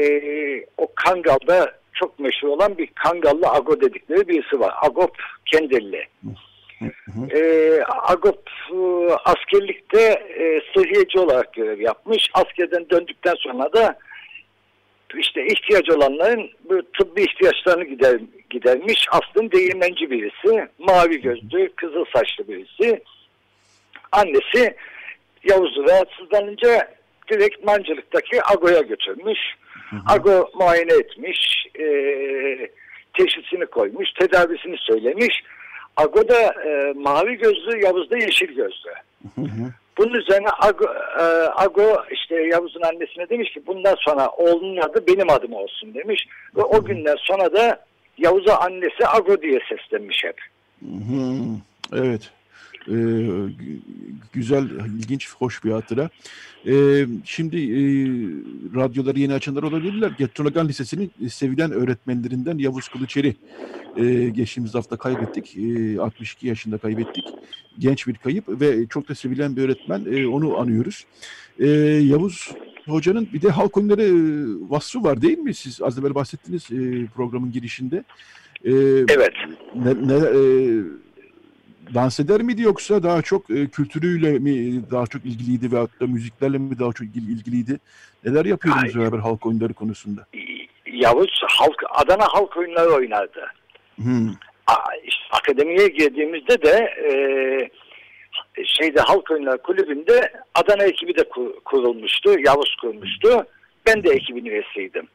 o Kangal'da çok meşhur olan bir Kangallı Ago dedikleri birisi var. Agop Kendelli. E, Agop e, askerlikte e, sıhhiyeci olarak görev yapmış. Askerden döndükten sonra da işte ihtiyaç olanların bu tıbbi ihtiyaçlarını gider, gidermiş. Aslında değirmenci birisi. Mavi gözlü, kızıl saçlı birisi. Annesi Yavuz'u rahatsızlanınca direkt mancılıktaki Ago'ya götürmüş. Hı hı. Ago muayene etmiş, e, teşhisini koymuş, tedavisini söylemiş. Ago da e, mavi gözlü, Yavuz da yeşil gözlü. Hı hı. Bunun üzerine Ago, e, Ago işte Yavuz'un annesine demiş ki bundan sonra oğlunun adı benim adım olsun demiş. Ve o günden sonra da Yavuz'a annesi Ago diye seslenmiş hep. Evet. Ee, güzel, ilginç, hoş bir hatıra. Ee, şimdi e, radyoları yeni açanlar olabilirler. Getronagan Lisesi'nin sevilen öğretmenlerinden Yavuz Kılıçeri e, geçtiğimiz hafta kaybettik. E, 62 yaşında kaybettik. Genç bir kayıp ve çok da sevilen bir öğretmen. E, onu anıyoruz. E, Yavuz Hoca'nın bir de halk oyunları e, vasfı var değil mi? Siz az evvel bahsettiniz e, programın girişinde. E, evet. Ne, ne, e, dans eder miydi yoksa daha çok e, kültürüyle mi daha çok ilgiliydi ve hatta müziklerle mi daha çok ilgiliydi? Neler yapıyordunuz beraber halk oyunları konusunda? Yavuz halk Adana halk oyunları oynardı. Hmm. İşte, akademiye girdiğimizde de e, şeyde halk oyunları kulübünde Adana ekibi de kurulmuştu. Yavuz kurmuştu. Ben de ekibin üyesiydim.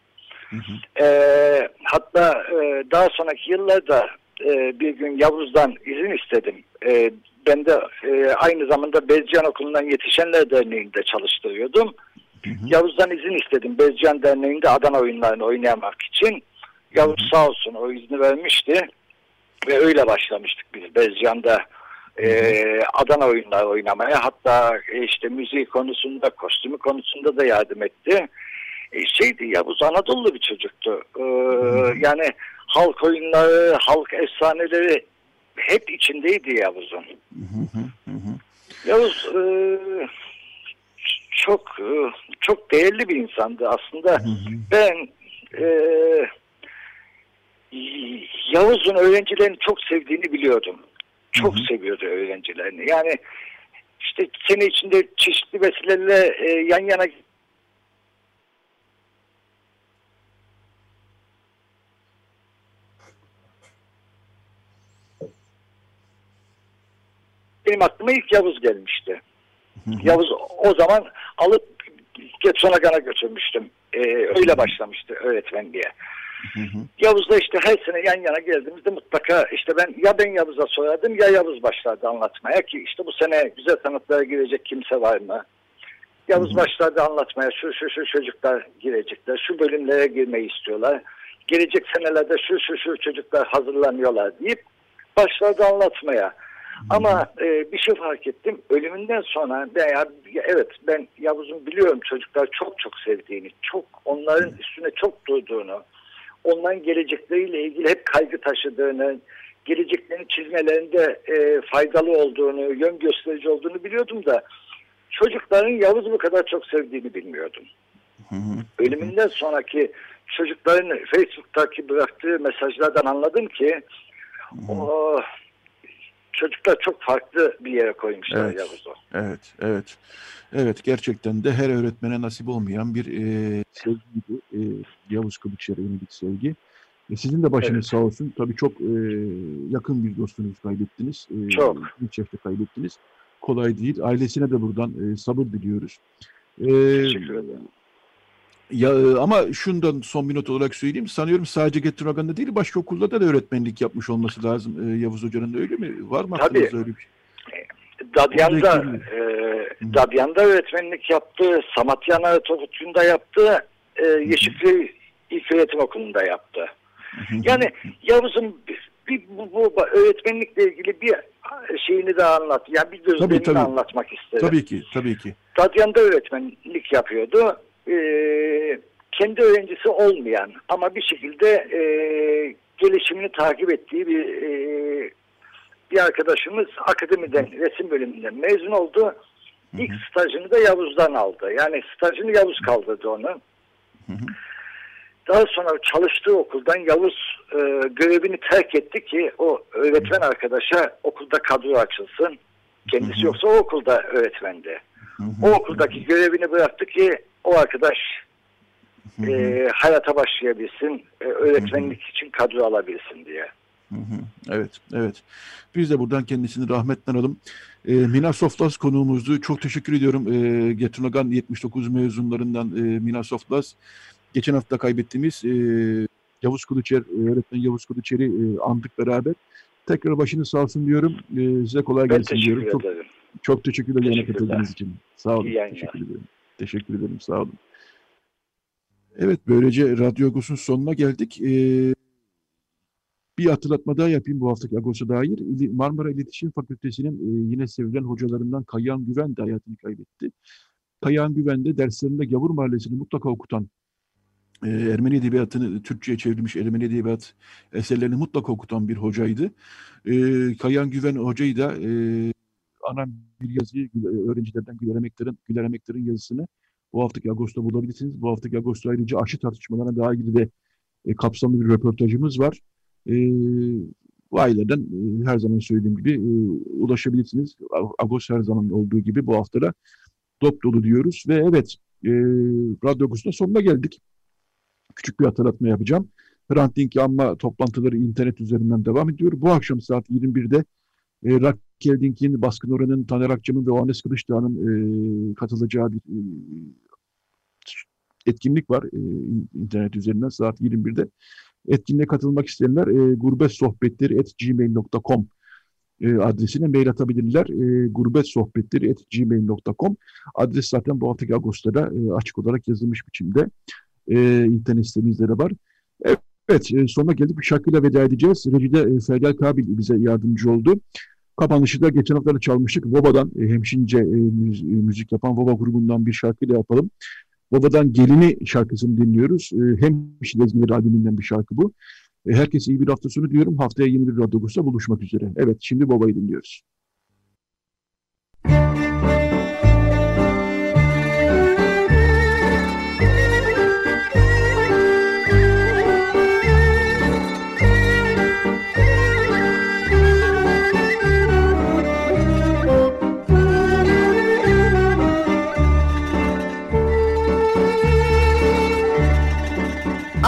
Hı hı. E, hatta e, daha sonraki yıllarda e, bir gün Yavuz'dan izin istedim. E, ben de e, aynı zamanda Bezcan Okulu'ndan Yetişenler Derneği'nde çalıştırıyordum. Hı hı. Yavuz'dan izin istedim Bezcan Derneği'nde Adana oyunlarını oynayamak için. Yavuz sağ olsun o izni vermişti. Ve öyle başlamıştık biz Bezcan'da e, Adana oyunları oynamaya. Hatta e, işte müziği konusunda, kostümü konusunda da yardım etti. E, şeydi Yavuz Anadolu bir çocuktu. E, yani halk oyunları, halk efsaneleri hep içindeydi Yavuz'un. Yavuz e, çok e, çok değerli bir insandı aslında. Ben e, Yavuz'un öğrencilerini çok sevdiğini biliyordum. Çok seviyordu öğrencilerini. Yani işte sene içinde çeşitli vesilelerle e, yan yana benim aklıma ilk Yavuz gelmişti. Yavuz o zaman alıp Getsonagana götürmüştüm. Ee, öyle başlamıştı öğretmenliğe. Hı hı. Yavuz'la işte her sene yan yana geldiğimizde mutlaka işte ben ya ben Yavuz'a sorardım ya Yavuz başlardı anlatmaya ki işte bu sene güzel sanatlara girecek kimse var mı? Yavuz hı başlardı anlatmaya şu şu şu çocuklar girecekler, şu bölümlere girmeyi istiyorlar. Gelecek senelerde şu şu şu çocuklar hazırlanıyorlar deyip başladı anlatmaya. Ama e, bir şey fark ettim. Ölümünden sonra veya evet ben Yavuz'un biliyorum çocuklar çok çok sevdiğini, çok onların üstüne çok durduğunu, onların gelecekleriyle ilgili hep kaygı taşıdığını, geleceklerini çizmelerinde e, faydalı olduğunu, yön gösterici olduğunu biliyordum da çocukların Yavuz'u bu kadar çok sevdiğini bilmiyordum. Ölümünden sonraki çocukların Facebook'taki bıraktığı mesajlardan anladım ki o, çocuklar çok farklı bir yere koymuşlar Evet. Yavuz'u. Evet, evet. Evet, gerçekten de her öğretmene nasip olmayan bir e, sevgiydi. E, Yavuz Kılıçer'e yönelik sevgi. E, sizin de başınız Evet. sağ olsun. Tabii çok e, yakın bir dostunuzu kaybettiniz. E, Çok. İlk yaşta kaybettiniz. Kolay değil. Ailesine de buradan e, sabır diliyoruz. E, Teşekkür ederim. Ya, e, ama şundan son bir not olarak söyleyeyim. Sanıyorum sadece Getiroga'nda değil, başka okullarda da öğretmenlik yapmış olması lazım. E, Yavuz Hoca'nın da öyle mi? Var mı Tabii. öyle bir şey? Dadyan'da, Oradaki- e, Dadyan'da öğretmenlik yaptı, Samatyan Ortaokulu'nda yaptı, e, Yeşilköy İlköğretim Okulu'nda yaptı. Yani Yavuz'un bir, bir- bu, bu öğretmenlikle ilgili bir şeyini de anlat, yani bir gözlemini tabii. anlatmak isterim. Tabii ki, tabii ki. Dadyan'da öğretmenlik yapıyordu. E, kendi öğrencisi olmayan ama bir şekilde e, gelişimini takip ettiği bir e, bir arkadaşımız akademiden, resim bölümünden mezun oldu. İlk stajını da Yavuz'dan aldı. Yani stajını Yavuz kaldırdı onu. Daha sonra çalıştığı okuldan Yavuz e, görevini terk etti ki o öğretmen arkadaşa okulda kadro açılsın. Kendisi yoksa o okulda öğretmendi. O okuldaki görevini bıraktı ki o arkadaş e, hayata başlayabilsin, e, öğretmenlik için kadro alabilsin diye. Hı hı. Evet, evet. Biz de buradan kendisini rahmetle analım. E, Mina Soflas konuğumuzdu. Çok teşekkür ediyorum. E, Getunagan 79 mezunlarından e, Mina Soflas. Geçen hafta kaybettiğimiz e, Yavuz Kılıçer, e, öğretmen Yavuz Kılıçer'i e, andık beraber. Tekrar başınız sağ olsun diyorum. E, size kolay Ben gelsin teşekkür diyorum. Çok, ederim. çok teşekkürler Teşekkürler. katıldığınız için. Sağ olun. İyi. Teşekkür ederim. Teşekkür ederim. Sağ olun. Evet, böylece Radyo Agos'un sonuna geldik. Ee, bir hatırlatma daha yapayım bu haftaki Agos'a dair. Marmara İletişim Fakültesi'nin e, yine sevilen hocalarından Kayan Güven de hayatını kaybetti. Kayan Güven de derslerinde Gavur Mahallesi'ni mutlaka okutan, e, Ermeni Edebiyatı'nı Türkçe'ye çevrilmiş Ermeni Edebiyat eserlerini mutlaka okutan bir hocaydı. E, Kayan Güven hocayı da e, ana bir yazıyı Gül- öğrencilerden Güler Emektar'ın, Güler Emektar'ın yazısını bu haftaki Ağustos'ta bulabilirsiniz. Bu haftaki Ağustos ayrıca aşı tartışmalarına daha ilgili de e, kapsamlı bir röportajımız var. E, bu ailelerden e, her zaman söylediğim gibi e, ulaşabilirsiniz. A- Ağustos her zaman olduğu gibi bu haftada dop dolu diyoruz. Ve evet e, Radyo Ağustos'un sonuna geldik. Küçük bir hatırlatma yapacağım. Hrant Dink yanma toplantıları internet üzerinden devam ediyor. Bu akşam saat 21'de e, Rakel Dink'in, Baskın Oran'ın, Taner Akçam'ın ve Ohanes Kılıçdağ'ın e, katılacağı bir e, etkinlik var e, in- internet üzerinden saat 21'de. Etkinliğe katılmak isteyenler e, gurbetsohbetleri.gmail.com e, adresine mail atabilirler. E, gurbetsohbetleri.gmail.com adres zaten bu haftaki Ağustos'ta e, açık olarak yazılmış biçimde e, internet sitemizde de var. Evet, e, sonuna geldik. Bir şarkıyla veda edeceğiz. Recide e, Feryal Kabil bize yardımcı oldu. Kapanışı da geçen hafta çalmıştık. Voba'dan e, hemşince e, e, müzik yapan Voba grubundan bir şarkıyla yapalım. Voba'dan Gelini şarkısını dinliyoruz. E, Hemşire İzmir albümünden bir şarkı bu. E, herkese iyi bir hafta sonu diyorum. Haftaya yeni bir Radyo Agos'ta buluşmak üzere. Evet, şimdi Voba'yı dinliyoruz.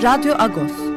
Radyo Agos.